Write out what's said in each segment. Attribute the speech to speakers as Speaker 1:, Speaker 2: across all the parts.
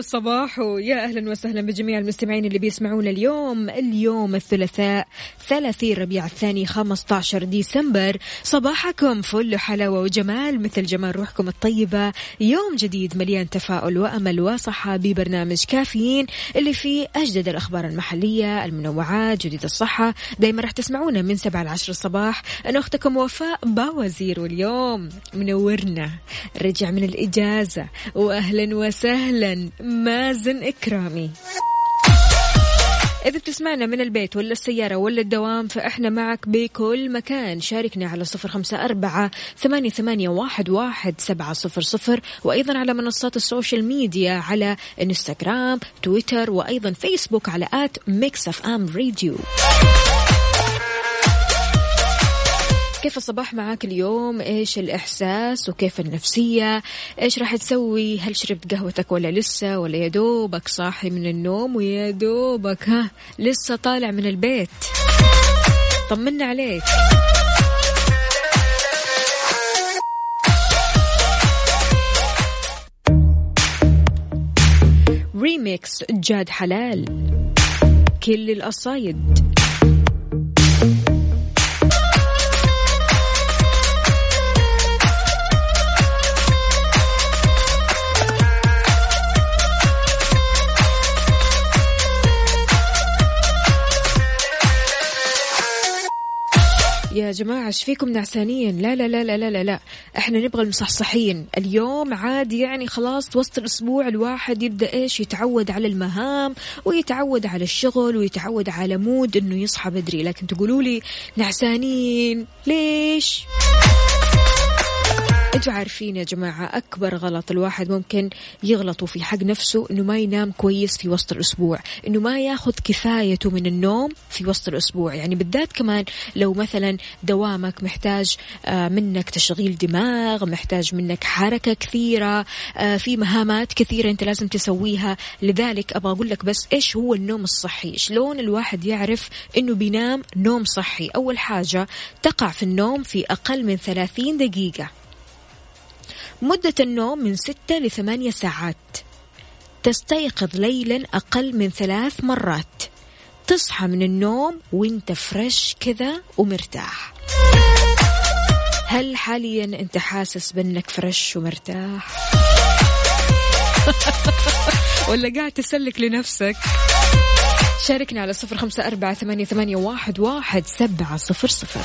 Speaker 1: صباحو صباحو يا أهلا وسهلا بجميع المستمعين اللي بيسمعونا اليوم. اليوم الثلاثاء 30 ربيع الثاني 15 ديسمبر. صباحكم فل حلاوة وجمال مثل جمال روحكم الطيبة. يوم جديد مليان تفاؤل وأمل وصحة ببرنامج كافيين اللي فيه أجدد الأخبار المحلية المنوعات جديد الصحة. دايما راح تسمعونا من 7 ل 10 الصباح. أنا أختكم وفاء باوزير واليوم منورنا. رجع من الإجازة وأهلا وسهلا. مازن إكرامي. إذا بتسمعنا من البيت ولا السيارة ولا الدوام فإحنا معك بكل مكان. شاركنا على صفر خمسة أربعة ثمانية, ثمانية واحد, واحد سبعة صفر صفر وأيضا على منصات ال social media على إنستغرام تويتر وأيضا فيسبوك على at Mix FM Radio كيف الصباح معاك اليوم؟ إيش الإحساس وكيف النفسية؟ إيش راح تسوي؟ هل شربت قهوتك ولا لسه؟ ولا يا دوبك صاحي من النوم ويا دوبك ها لسه طالع من البيت. طمنا عليك. ريميكس جاد حلال. كل القصايد يا جماعة إيش فيكم نعسانين؟ لا لا لا لا لا لا, لا. إحنا نبغى المصحصحين. اليوم عادي يعني خلاص وسط الأسبوع الواحد يبدأ إيش؟ يتعود على المهام ويتعود على الشغل ويتعود على مود إنه يصحى بدري. لكن تقولوا لي نعسانين ليش؟ أنتوا عارفين يا جماعة أكبر غلط الواحد ممكن يغلطوا في حق نفسه إنه ما ينام كويس في وسط الأسبوع إنه ما ياخذ كفايته من النوم في وسط الأسبوع. يعني بالذات كمان لو مثلا دوامك محتاج آه، منك تشغيل دماغ محتاج منك حركة كثيرة آه، في مهامات كثيرة أنت لازم تسويها. لذلك أبغى أقول لك بس إيش هو النوم الصحي؟ شلون الواحد يعرف إنه بينام نوم صحي؟ أول حاجة تقع في النوم في أقل من 30 دقيقة. مدة النوم من ستة لثمانية ساعات. تستيقظ ليلا أقل من ثلاث مرات. تصحى من النوم وانت فريش كذا ومرتاح. هل حاليا أنت حاسس بأنك fresh ومرتاح؟ ولا قاعد تسلك لنفسك؟ شاركنا على صفر خمسة أربعة ثمانية, ثمانية واحد, واحد سبعة صفر صفر.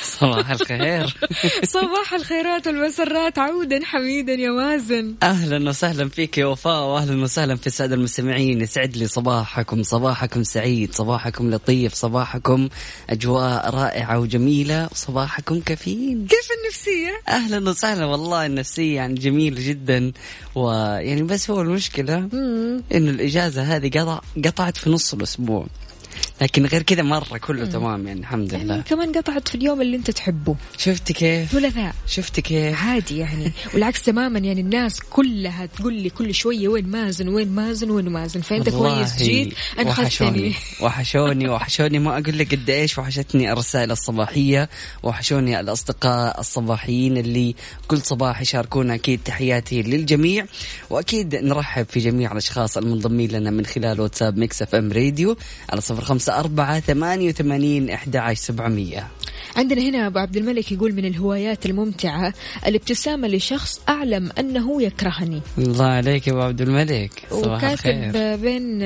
Speaker 2: صباح الخير.
Speaker 1: صباح الخيرات والمسرات. عودا حميدا يا مازن
Speaker 2: أهلا وسهلا فيك يا وفاء واهلا وسهلا في السادة المستمعين. يسعد لي صباحكم. صباحكم سعيد صباحكم لطيف صباحكم أجواء رائعة وجميلة صباحكم كفين
Speaker 1: كيف النفسية؟
Speaker 2: أهلا وسهلا والله النفسية يعني جميله جدا. ويعني بس هو المشكلة إنه الإجازة هذه قطع قطعت في نص الأسبوع. لكن غير كذا مرة كله تمام يعني الحمد
Speaker 1: يعني
Speaker 2: لله.
Speaker 1: كمان قطعت في اليوم اللي انت تحبه.
Speaker 2: شفت كيف؟
Speaker 1: ثلاثاء
Speaker 2: شفت كيف؟
Speaker 1: عادي يعني. والعكس تماما يعني الناس كلها تقول لي كل شوية وين مازن وين مازن وين مازن.
Speaker 2: فأنت
Speaker 1: كويس جيت
Speaker 2: وحشوني
Speaker 1: انخذتني
Speaker 2: وحشوني. وحشوني ما أقول لك قد إيش وحشتني الرسائل الصباحية. وحشوني الأصدقاء الصباحيين اللي كل صباح يشاركونا أكيد تحياتي للجميع. وأكيد نرحب في جميع الأشخاص المنضمين لنا من خلال واتساب Mix FM Radio على صفر خمسه أربعة ثمانية وثمانين إحدى عشر سبعمية.
Speaker 1: عندنا هنا أبو عبد الملك يقول من الهوايات الممتعة الابتسامة لشخص أعلم أنه يكرهني.
Speaker 2: الله عليك يا أبو عبد الملك صباح
Speaker 1: وكاتب
Speaker 2: الخير.
Speaker 1: بين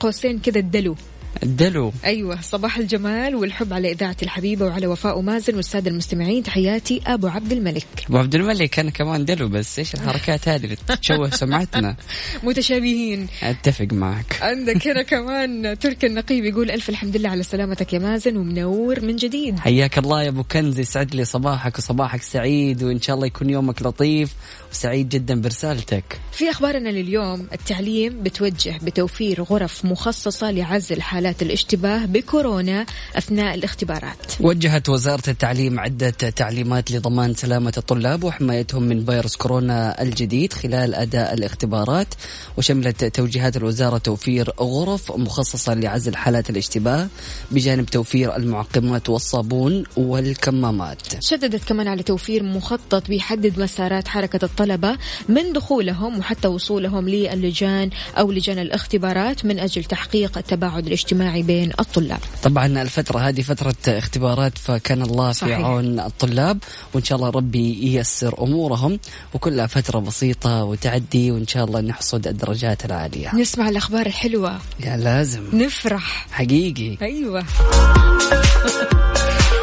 Speaker 1: قوسين كذا الدلو.
Speaker 2: الدلو
Speaker 1: أيوه صباح الجمال والحب على إذاعة الحبيبة وعلى وفاء ومازن والسادة المستمعين. تحياتي أبو عبد الملك.
Speaker 2: أبو عبد الملك أنا كمان دلو بس. إيش الحركات هذه؟ اللي تشوه سمعتنا.
Speaker 1: متشابهين.
Speaker 2: أتفق معك.
Speaker 1: عندك هنا كمان تركي النقيب يقول ألف الحمد لله على سلامتك يا مازن ومنور من جديد.
Speaker 2: حياك الله يا أبو كنز يسعد لي صباحك وصباحك سعيد وإن شاء الله يكون يومك لطيف وسعيد جدا برسالتك.
Speaker 1: في أخبارنا لليوم التعليم بتوجه بتوفير غرف مخصصة لعزل حالات الاشتباه بكورونا أثناء الاختبارات.
Speaker 2: وجهت وزارة التعليم عدة تعليمات لضمان سلامة الطلاب وحمايتهم من فيروس كورونا الجديد خلال أداء الاختبارات وشملت توجيهات الوزارة توفير غرف مخصصة لعزل حالات الاشتباه بجانب توفير المعقمات والصابون والكمامات.
Speaker 1: شددت كمان على توفير مخطط بيحدد مسارات حركة الطلبة من دخولهم وحتى وصولهم للجان أو لجان الاختبارات من أجل تحقيق التباعد الاجتماعي. بين الطلاب.
Speaker 2: طبعا الفترة هذه فترة اختبارات فكان الله
Speaker 1: صحيح.
Speaker 2: في عون الطلاب وإن شاء الله ربي ييسر أمورهم وكلها فترة بسيطة وتعدي وإن شاء الله نحصد الدرجات العالية.
Speaker 1: نسمع الأخبار الحلوة.
Speaker 2: يا لازم.
Speaker 1: نفرح.
Speaker 2: حقيقي.
Speaker 1: أيوة.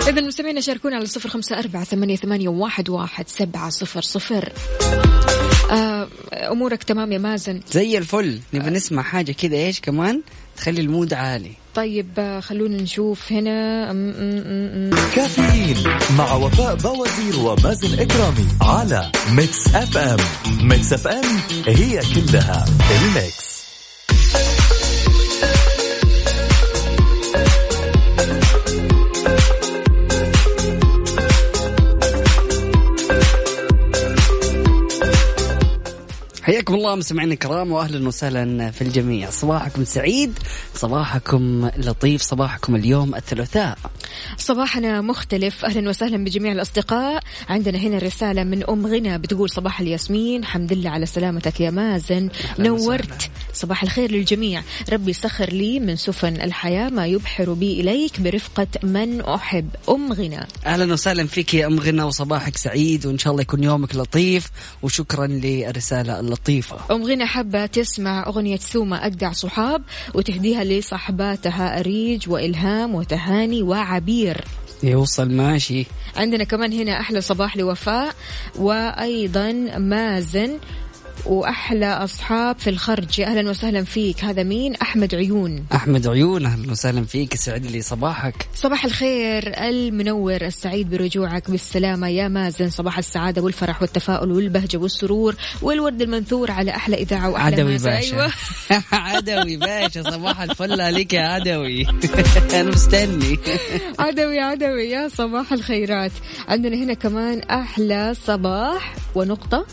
Speaker 1: إذا المستمعين شاركونا على صفر خمسة أربعة ثمانية, ثمانية واحد, واحد سبعة صفر صفر. آه، أمورك تمام يا مازن؟
Speaker 2: زي الفل. نبي نسمع حاجة كذا إيش كمان؟ تخلي ال mood عالي.
Speaker 1: طيب آه، خلونا نشوف هنا.
Speaker 3: كافيين مع وفاء بوازير ومازن إكرامي على Mix FM. Mix FM هي كلها الميكس.
Speaker 2: حياكم الله مستمعينا الكرام واهلا وسهلا في الجميع. صباحكم سعيد صباحكم لطيف صباحكم اليوم الثلاثاء.
Speaker 1: صباحنا مختلف. أهلا وسهلا بجميع الأصدقاء. عندنا هنا رسالة من أم غنى بتقول صباح الياسمين حمد لله على سلامتك يا مازن. نورت. صباح الخير للجميع. ربي سخر لي من سفن الحياة ما يبحر بي إليك برفقة من أحب. أم غنى.
Speaker 2: أهلا وسهلا فيك يا أم غنى وصباحك سعيد وإن شاء الله يكون يومك لطيف. وشكرا للرساله اللطيفه
Speaker 1: ام غنى حابة تسمع أغنية سوما أجدع صحاب وتهديها لصحباتها أريج وإلهام وتهاني وعبير.
Speaker 2: يوصل ماشي.
Speaker 1: عندنا كمان هنا أحلى صباح لوفاء وأيضا مازن وأحلى أصحاب في الخرج. يا أهلا وسهلا فيك. هذا مين؟ أحمد عيون.
Speaker 2: أحمد عيون أهلا وسهلا فيك. سعد لي صباحك.
Speaker 1: صباح الخير المنور السعيد برجوعك بالسلامة. يا مازن صباح السعادة والفرح والتفاؤل والبهجة والسرور والورد المنثور على أحلى إذاعة وأحلى
Speaker 2: عدوي
Speaker 1: مازن.
Speaker 2: باشا.
Speaker 1: أيوة.
Speaker 2: عدوي باشا صباح الفل عليك يا عدوي. أنا مستني.
Speaker 1: عدوي عدوي يا صباح الخيرات. عندنا هنا كمان أحلى صباح ونقطة.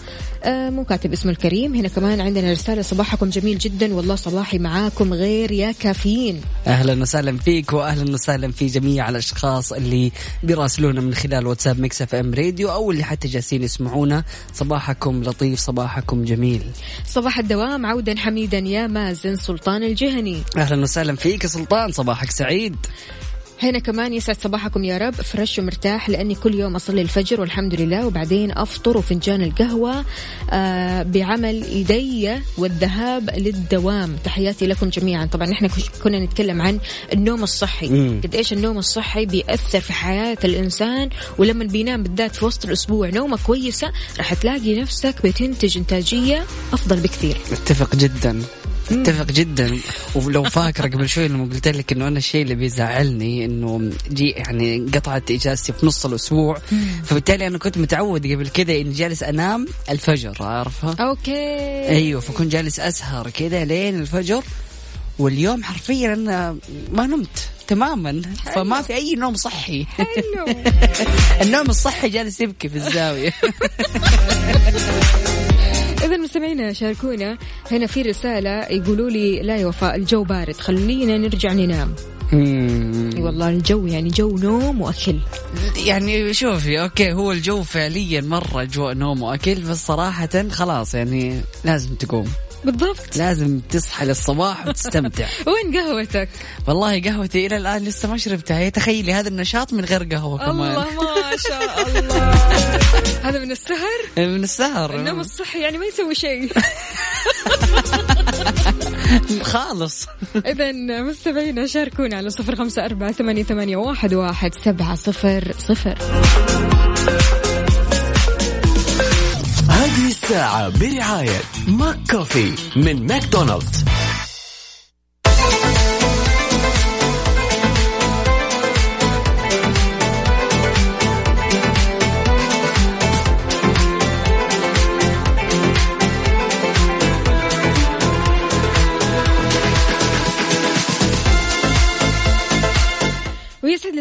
Speaker 1: آه مو كاتب اسمه الكريم. هنا كمان عندنا رسالة. صباحكم جميل جدا. والله صباحي معاكم غير يا كافيين.
Speaker 2: أهلا وسهلا فيك واهلا وسهلا في جميع الأشخاص اللي بيراسلونا من خلال واتساب Mix FM Radio أو اللي حتى جالسين يسمعونا. صباحكم لطيف صباحكم جميل.
Speaker 1: صباح الدوام. عودا حميدا يا مازن سلطان الجهني.
Speaker 2: أهلا وسهلا فيك سلطان. صباحك سعيد.
Speaker 1: هنا كمان يسعد صباحكم يا رب فرش ومرتاح لأني كل يوم أصلي الفجر والحمد لله وبعدين أفطر وفنجان القهوة آه بعمل إيدي والذهاب للدوام. تحياتي لكم جميعا. طبعا إحنا كنا نتكلم عن النوم الصحي.
Speaker 2: مم.
Speaker 1: قد إيش النوم الصحي بيأثر في حياة الإنسان؟ ولما بينام بالذات في وسط الأسبوع نومة كويسة راح تلاقي نفسك بتنتج إنتاجية أفضل بكثير.
Speaker 2: اتفق جدا. اتفق جدا. ولو فاكره قبل شوي لما قلت لك إنه أنا الشيء اللي بيزعلني إنه جي يعني قطعت إجازتي في نص الأسبوع. فبالتالي أنا كنت متعود قبل كذا إني جالس أنام الفجر عارفة؟
Speaker 1: okay.
Speaker 2: أيوه فكنت جالس أسهر كذا لين الفجر. واليوم حرفيا أنا ما نمت تماما. فما في أي نوم صحي.
Speaker 1: حلو.
Speaker 2: النوم الصحي جالس يبكي في الزاوية.
Speaker 1: إذا مستمعينا شاركونا. هنا في رسالة يقولوا لي لا يا وفاء الجو بارد. خلينا نرجع ننام. إي والله الجو يعني جو نوم وأكل.
Speaker 2: يعني شوفي okay هو الجو فعليا مرة اجواء نوم وأكل بس صراحة خلاص يعني لازم تقوم.
Speaker 1: بالضبط.
Speaker 2: لازم تصحى للصباح وتستمتع.
Speaker 1: وين قهوتك؟
Speaker 2: والله قهوتي إلى الآن لسه ما شربتها. تخيلي هذا النشاط من غير قهوة كمان.
Speaker 1: الله ما شاء الله. هذا من السهر؟
Speaker 2: من السهر.
Speaker 1: النوم الصحي يعني ما يسوي شيء.
Speaker 2: خالص.
Speaker 1: إذا مستمعينا شاركونا على صفر خمسة أربعة ثمانية, واحد سبعة صفر صفر.
Speaker 3: الساعة برعاية McCafé من ماكدونالدز.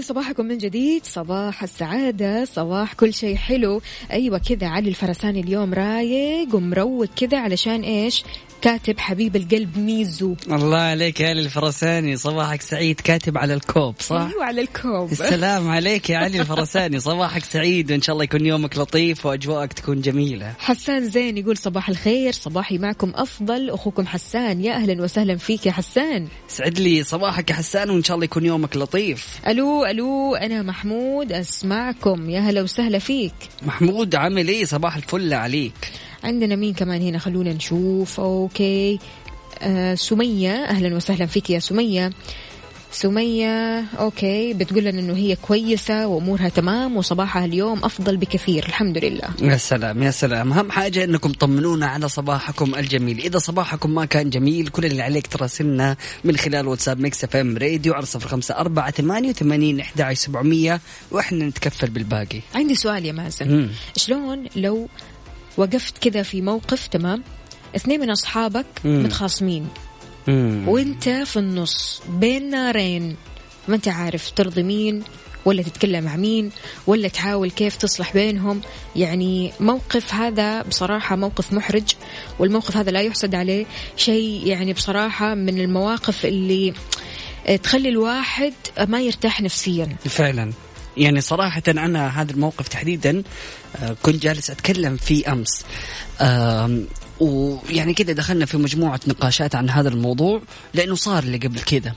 Speaker 1: صباحكم من جديد. صباح السعادة صباح كل شيء حلو. أيوة كذا علي الفرساني اليوم رايق ومروق كذا علشان إيش؟ كاتب حبيب القلب ميزو.
Speaker 2: الله عليك يا علي الفرساني. صباحك سعيد. كاتب على الكوب صح؟
Speaker 1: أيوة على الكوب.
Speaker 2: السلام عليك يا علي الفرساني. صباحك سعيد. وإن شاء الله يكون يومك لطيف وأجواءك تكون جميلة.
Speaker 1: حسان زين يقول صباح الخير. صباحي معكم أفضل. أخوكم حسان. يا أهلا وسهلا فيك يا حسان.
Speaker 2: يسعد لي. صباحك يا حسان. وإن شاء الله يكون يومك لطيف.
Speaker 1: ألو ألو أنا محمود. أسمعكم. يا هلا وسهلا فيك.
Speaker 2: محمود عامل إيه؟ صباح الفل عليك.
Speaker 1: عندنا مين كمان هنا؟ خلونا نشوف. okay. آه سمية. أهلا وسهلا فيك يا سمية. سمية okay. بتقول لنا إنه هي كويسة وأمورها تمام وصباحها اليوم أفضل بكثير. الحمد لله.
Speaker 2: يا سلام يا سلام. أهم حاجة إنكم طمنونا على صباحكم الجميل. إذا صباحكم ما كان جميل كل اللي عليك تراسلنا من خلال واتساب Mix FM Radio على صفر خمسة أربعة ثمانية وثمانين إحدى سبعمئه وإحنا نتكفل بالباقي.
Speaker 1: عندي سؤال يا مازن.
Speaker 2: مم.
Speaker 1: شلون لو وقفت كذا في موقف تمام؟ اثنين من أصحابك
Speaker 2: مم.
Speaker 1: متخاصمين.
Speaker 2: مم.
Speaker 1: وانت في النص بين نارين. ما انت عارف ترضي مين ولا تتكلم مع مين ولا تحاول كيف تصلح بينهم. يعني موقف هذا بصراحة موقف محرج والموقف هذا لا يحسد عليه شيء. يعني بصراحة من المواقف اللي تخلي الواحد ما يرتاح نفسيا.
Speaker 2: فعلا. يعني صراحة أنا هذا الموقف تحديدا آه، كنت جالس أتكلم فيه أمس. ويعني كده دخلنا في مجموعة نقاشات عن هذا الموضوع لأنه صار اللي قبل كده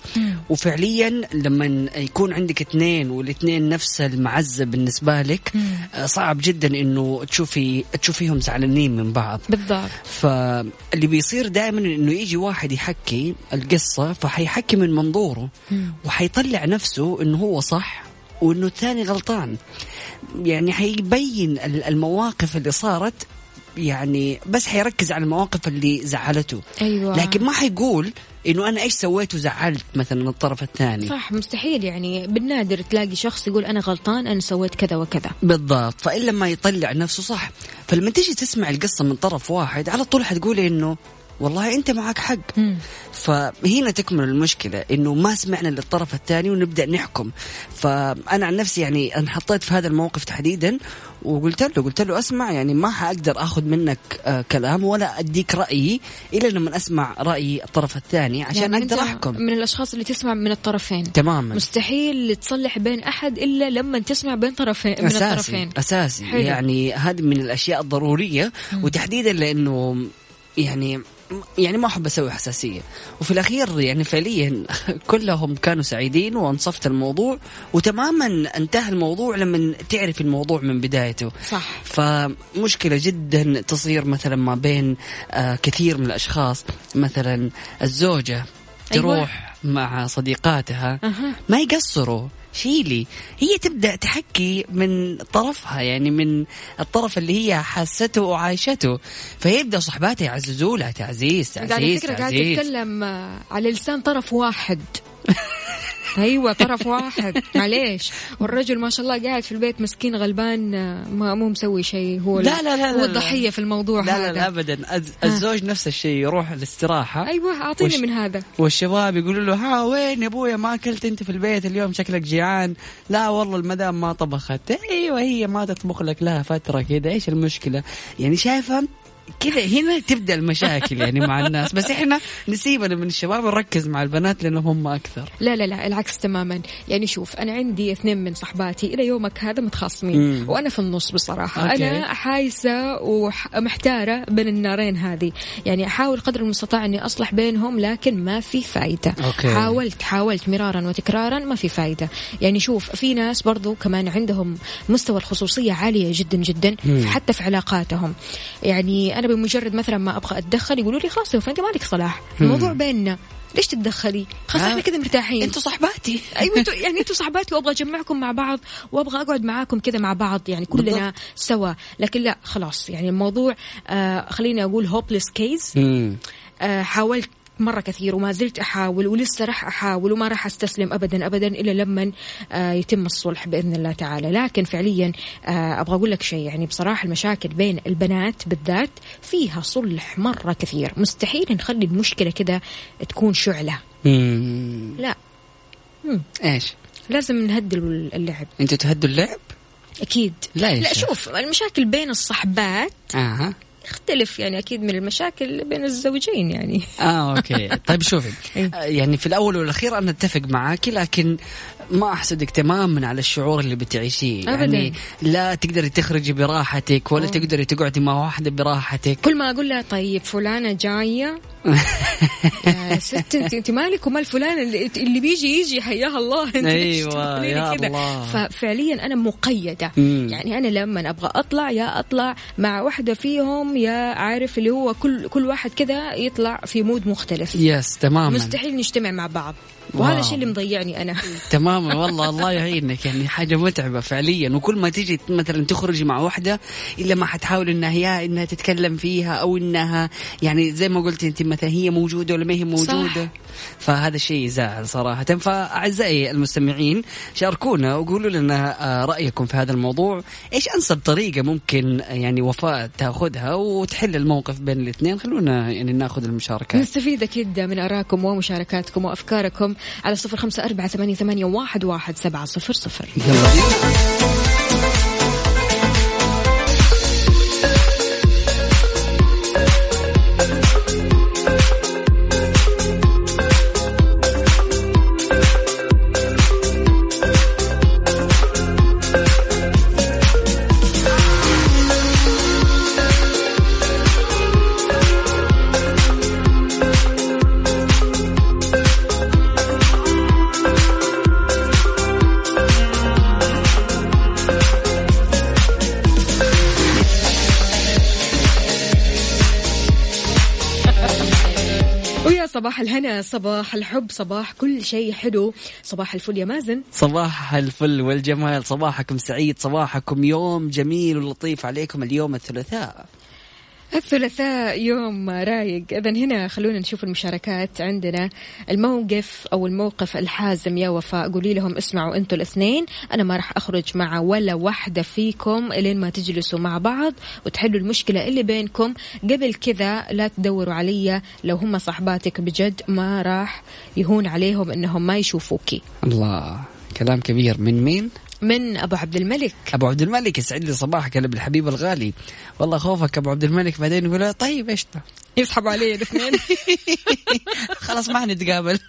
Speaker 2: وفعليا لما يكون عندك اثنين والإثنين نفس المعزة بالنسبة لك آه، صعب جدا إنه تشوفي تشوفيهم زعلانين من بعض.
Speaker 1: بالضبط.
Speaker 2: فاللي بيصير دائما إنه يجي واحد يحكي القصة فحيحكي من منظوره. وحيطلع نفسه إنه هو صح. وإنه الثاني غلطان. يعني حيبين ال- المواقف اللي صارت يعني بس حيركز على المواقف اللي زعلته.
Speaker 1: أيوة.
Speaker 2: لكن ما حيقول إنه أنا إيش سويت وزعلت مثلا الطرف الثاني.
Speaker 1: صح مستحيل. يعني بالنادر تلاقي شخص يقول أنا غلطان أنا سويت كذا وكذا.
Speaker 2: بالضبط. فإلا ما يطلع نفسه صح. فلما تيجي تسمع القصة من طرف واحد على طول حتقولي إنه والله أنت معك حق.
Speaker 1: مم.
Speaker 2: فهنا تكمن المشكلة إنه ما سمعنا للطرف الثاني ونبدأ نحكم. فأنا عن نفسي يعني انحطيت في هذا الموقف تحديدا وقلت له قلت له أسمع يعني ما حأقدر آخذ منك آه كلام ولا أديك رأيي إلا لما أسمع رأي الطرف الثاني عشان
Speaker 1: يعني أقدر
Speaker 2: أحكم.
Speaker 1: من الأشخاص اللي تسمع من الطرفين.
Speaker 2: تماما.
Speaker 1: مستحيل تصلح بين أحد إلا لما تسمع بين طرفين من
Speaker 2: أساسي
Speaker 1: الطرفين.
Speaker 2: أساسي.
Speaker 1: حلو.
Speaker 2: يعني هذه من الأشياء الضرورية وتحديدا لأنه يعني يعني ما أحب أسوي حساسية وفي الأخير يعني فعليا كلهم كانوا سعيدين وأنصفت الموضوع وتماما انتهى الموضوع لما تعرف الموضوع من بدايته
Speaker 1: صح
Speaker 2: فمشكلة جدا تصير مثلا ما بين آه كثير من الأشخاص مثلا الزوجة
Speaker 1: أيوة.
Speaker 2: تروح مع صديقاتها
Speaker 1: أها.
Speaker 2: ما يقصروا شيلي. هي تبدأ تحكي من طرفها يعني من الطرف اللي هي حاسته وعايشته. فيبدا صحباتها يعززوا لها تعزيز
Speaker 1: أنت على
Speaker 2: تعزيز
Speaker 1: فكرة قاعد
Speaker 2: تعزيز.
Speaker 1: تتكلم آه، على لسان طرف واحد. أيوه طرف واحد. معليش. والرجل ما شاء الله قاعد في البيت مسكين غلبان آه، ما مو مسوي شيء. هو
Speaker 2: لا لا لا
Speaker 1: هو. الضحية في الموضوع
Speaker 2: لا
Speaker 1: هذا.
Speaker 2: لا, لا ابدا. الز- الزوج نفس الشيء يروح الاستراحه
Speaker 1: أيوه أعطيني
Speaker 2: وش-
Speaker 1: من هذا.
Speaker 2: والشباب يقولوا له ها وين يا أبويا؟ ما أكلت أنت في البيت اليوم؟ شكلك جيعان. لا والله المدام ما طبخت. أيوه هي ما تطبخ لك لها فترة كذا إيش المشكلة؟ يعني شايفة كذا هنا تبدأ المشاكل يعني مع الناس بس إحنا نسيبنا من الشباب ونركز مع البنات لأنهم هم أكثر
Speaker 1: لا لا لا العكس تماما يعني شوف أنا عندي اثنين من صحباتي إلى يومك هذا متخاصمين. وأنا في النص بصراحة
Speaker 2: أوكي.
Speaker 1: أنا حايسه ومحتاره بين النارين هذه يعني أحاول قدر المستطاع إني أصلح بينهم لكن ما في فايدة
Speaker 2: أوكي.
Speaker 1: حاولت حاولت مرارا وتكرارا ما في فايدة يعني شوف في ناس برضو كمان عندهم مستوى الخصوصية عالية جدا جدا
Speaker 2: مم.
Speaker 1: حتى في علاقاتهم يعني أنا بمجرد مثلا ما أبغى أتدخل يقولوا لي خلاص أنت مالك صلاح الموضوع بيننا ليش تتدخلي؟ خلاص
Speaker 2: آه.
Speaker 1: إحنا كذا مرتاحين
Speaker 2: أنتوا صحباتي
Speaker 1: أيوه أنتوا يعني أنتوا صحباتي وأبغى أجمعكم مع بعض وأبغى أقعد معاكم كذا مع بعض يعني كلنا
Speaker 2: بالضبط.
Speaker 1: سوا لكن لا خلاص يعني الموضوع آه خليني أقول هوبليس كيس. آه حاولت مرة كثير وما زلت أحاول ولسه راح أحاول وما راح أستسلم أبدا أبدا إلا لما آه يتم الصلح بإذن الله تعالى. لكن فعليا آه أبغى أقول لك شيء. يعني بصراحة المشاكل بين البنات بالذات فيها صلح مرة كثير. مستحيل نخلي المشكلة كذا تكون شعلة. لا. مم.
Speaker 2: إيش؟
Speaker 1: لازم نهدل اللعب.
Speaker 2: أنتوا تهدوا اللعب؟
Speaker 1: أكيد.
Speaker 2: لا يا
Speaker 1: لا. شوف المشاكل بين الصحبات
Speaker 2: أها.
Speaker 1: يختلف يعني أكيد من المشاكل بين الزوجين يعني
Speaker 2: آه أوكي طيب شوفي
Speaker 1: إيه.
Speaker 2: آه، يعني في الأول والأخير أنا أتفق معاكي لكن ما أحسدك تماما على الشعور اللي بتعيشيه. يعني لا تقدري تخرجي براحتك ولا
Speaker 1: أوه.
Speaker 2: تقدري تقعدي مع واحدة براحتك
Speaker 1: كل ما أقول لها طيب فلانة جاية يا ست أنت أنت مالك ومال فلان اللي, اللي بيجي يجي حياها الله أنت لي
Speaker 2: يا
Speaker 1: كذا؟
Speaker 2: الله.
Speaker 1: ففعليا أنا مقيدة
Speaker 2: مم.
Speaker 1: يعني أنا لما أبغى أطلع يا أطلع مع واحدة فيهم يا عارف اللي هو كل كل واحد كذا يطلع في mood مختلف.
Speaker 2: yes تماما.
Speaker 1: مستحيل نجتمع مع بعض. وهذا. الشيء اللي مضيعني أنا.
Speaker 2: تماما والله الله يعينك يعني حاجة متعبة فعليا. وكل ما تيجي مثلا تخرجي مع واحدة إلا ما حتحاول إنها يا إنها تتكلم فيها أو إنها يعني زي ما قلت أنت مثلا هي موجودة ولا ما هي موجودة.
Speaker 1: صح.
Speaker 2: فهذا الشيء يزعل صراحة. فأعزائي المستمعين شاركونا وقولوا لنا آه، رأيكم في هذا الموضوع. إيش أنسب طريقة ممكن يعني وفاء تأخذها وتحل الموقف بين الاثنين؟ خلونا يعني نأخذ المشاركات
Speaker 1: نستفيد أكيد من أراءكم ومشاركاتكم وأفكاركم. على صفر خمسة أربعة ثمانية, ثمانية واحد, واحد سبعة صفر صفر. الهنا صباح الحب صباح كل شيء حلو. صباح الفل يا مازن.
Speaker 2: صباح الفل والجمال. صباحكم سعيد صباحكم يوم جميل ولطيف عليكم اليوم الثلاثاء.
Speaker 1: الثلاثاء يوم رايق. إذا هنا خلونا نشوف المشاركات عندنا. الموقف أو الموقف الحازم يا وفاء قولي لهم اسمعوا أنتوا الاثنين. أنا ما راح أخرج مع ولا واحدة فيكم إلين ما تجلسوا مع بعض وتحلوا المشكلة اللي بينكم. قبل كذا لا تدوروا علي لو هم صاحباتك بجد ما راح يهون عليهم إنهم ما يشوفوكي.
Speaker 2: الله كلام كبير. من مين؟
Speaker 1: من أبو عبد الملك.
Speaker 2: أبو عبد الملك يسعد لي صباحك يا الحبيب الغالي. والله خوفك أبو عبد الملك بعدين يقول طيب إيش ده؟
Speaker 1: يسحبوا علي الاثنين.
Speaker 2: خلاص ما حنتقابل.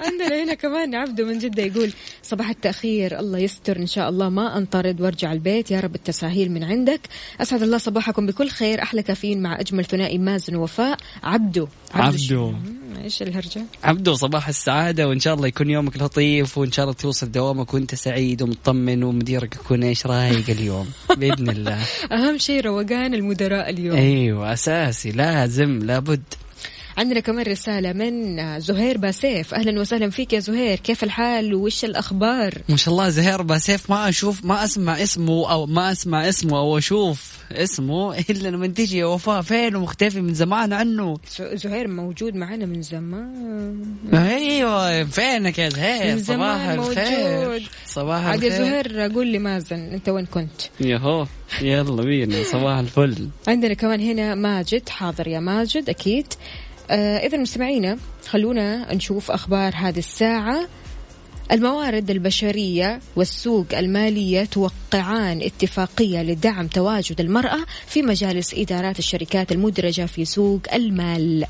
Speaker 1: عندنا هنا كمان عبده من جدة يقول صباح التأخير الله يستر إن شاء الله ما أنطرد وأرجع البيت يا رب التساهيل من عندك. أسعد الله صباحكم بكل خير أحلى كافيين مع أجمل ثنائي مازن ووفاء عبده
Speaker 2: عبده.
Speaker 1: شو- مم، إيش الهرجة؟
Speaker 2: عبدو صباح السعادة وإن شاء الله يكون يومك لطيف وإن شاء الله توصل دوامك وأنت سعيد ومطمن ومديرك يكون إيش رايق اليوم. بإذن الله.
Speaker 1: أهم شيء روقان المدراء اليوم.
Speaker 2: أيوة أساسي لازم لابد.
Speaker 1: عندنا كمان رسالة من زهير باسيف. أهلا وسهلا فيك يا زهير. كيف الحال وش الأخبار؟
Speaker 2: ما شاء الله زهير باسيف ما أشوف ما أسمع اسمه أو ما أسمع اسمه أو أشوف اسمه إلا لما تيجي يا وفاء فين ومختفي من زمان عنه.
Speaker 1: زهير موجود معنا من زمان.
Speaker 2: أيوه فينك يا زهير؟
Speaker 1: من
Speaker 2: صباح
Speaker 1: زمان
Speaker 2: الخير.
Speaker 1: موجود.
Speaker 2: صباح
Speaker 1: عاد يا
Speaker 2: الخير.
Speaker 1: زهير قول لي مازن أنت وين كنت؟
Speaker 2: يهو يلا بينا صباح الفل.
Speaker 1: عندنا كمان هنا ماجد حاضر يا ماجد أكيد. آه إذا مستمعينا خلونا نشوف أخبار هذه الساعة. الموارد البشرية والسوق المالية توقعان اتفاقية لدعم تواجد المرأة في مجالس إدارات الشركات المدرجة في سوق المال.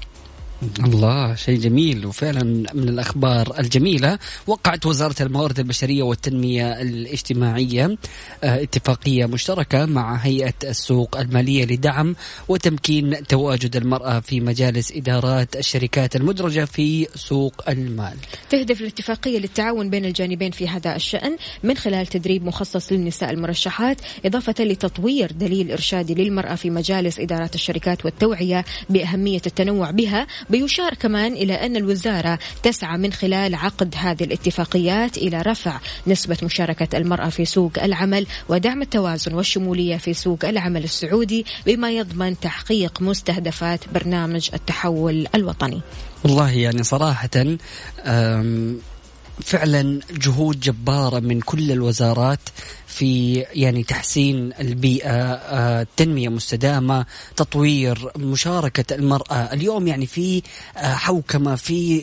Speaker 2: الله شيء جميل وفعلا من الأخبار الجميلة وقعت وزارة الموارد البشرية والتنمية الاجتماعية آه، اتفاقية مشتركة مع هيئة السوق المالية لدعم وتمكين تواجد المرأة في مجالس إدارات الشركات المدرجة في سوق المال.
Speaker 1: تهدف الاتفاقية للتعاون بين الجانبين في هذا الشأن من خلال تدريب مخصص للنساء المرشحات إضافة لتطوير دليل إرشادي للمرأة في مجالس إدارات الشركات والتوعية بأهمية التنوع بها بيشار كمان إلى أن الوزارة تسعى من خلال عقد هذه الاتفاقيات إلى رفع نسبة مشاركة المرأة في سوق العمل ودعم التوازن والشمولية في سوق العمل السعودي بما يضمن تحقيق مستهدفات برنامج التحول الوطني.
Speaker 2: والله يعني صراحة أم، فعلا جهود جبارة من كل الوزارات في يعني تحسين البيئة آه، تنمية مستدامة تطوير مشاركة المرأة. اليوم يعني في آه، حوكمة في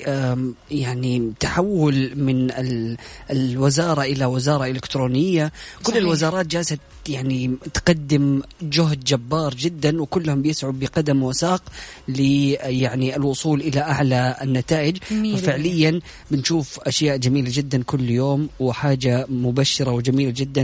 Speaker 2: يعني تحول من ال- الوزارة إلى وزارة إلكترونية. كل
Speaker 1: صحيح.
Speaker 2: الوزارات جالسة يعني تقدم جهد جبار جدا وكلهم بيسعوا بقدم وساق ل يعني الوصول إلى أعلى النتائج. ففعليا بنشوف أشياء جميلة جدا كل يوم وحاجة مبشرة وجميلة جدا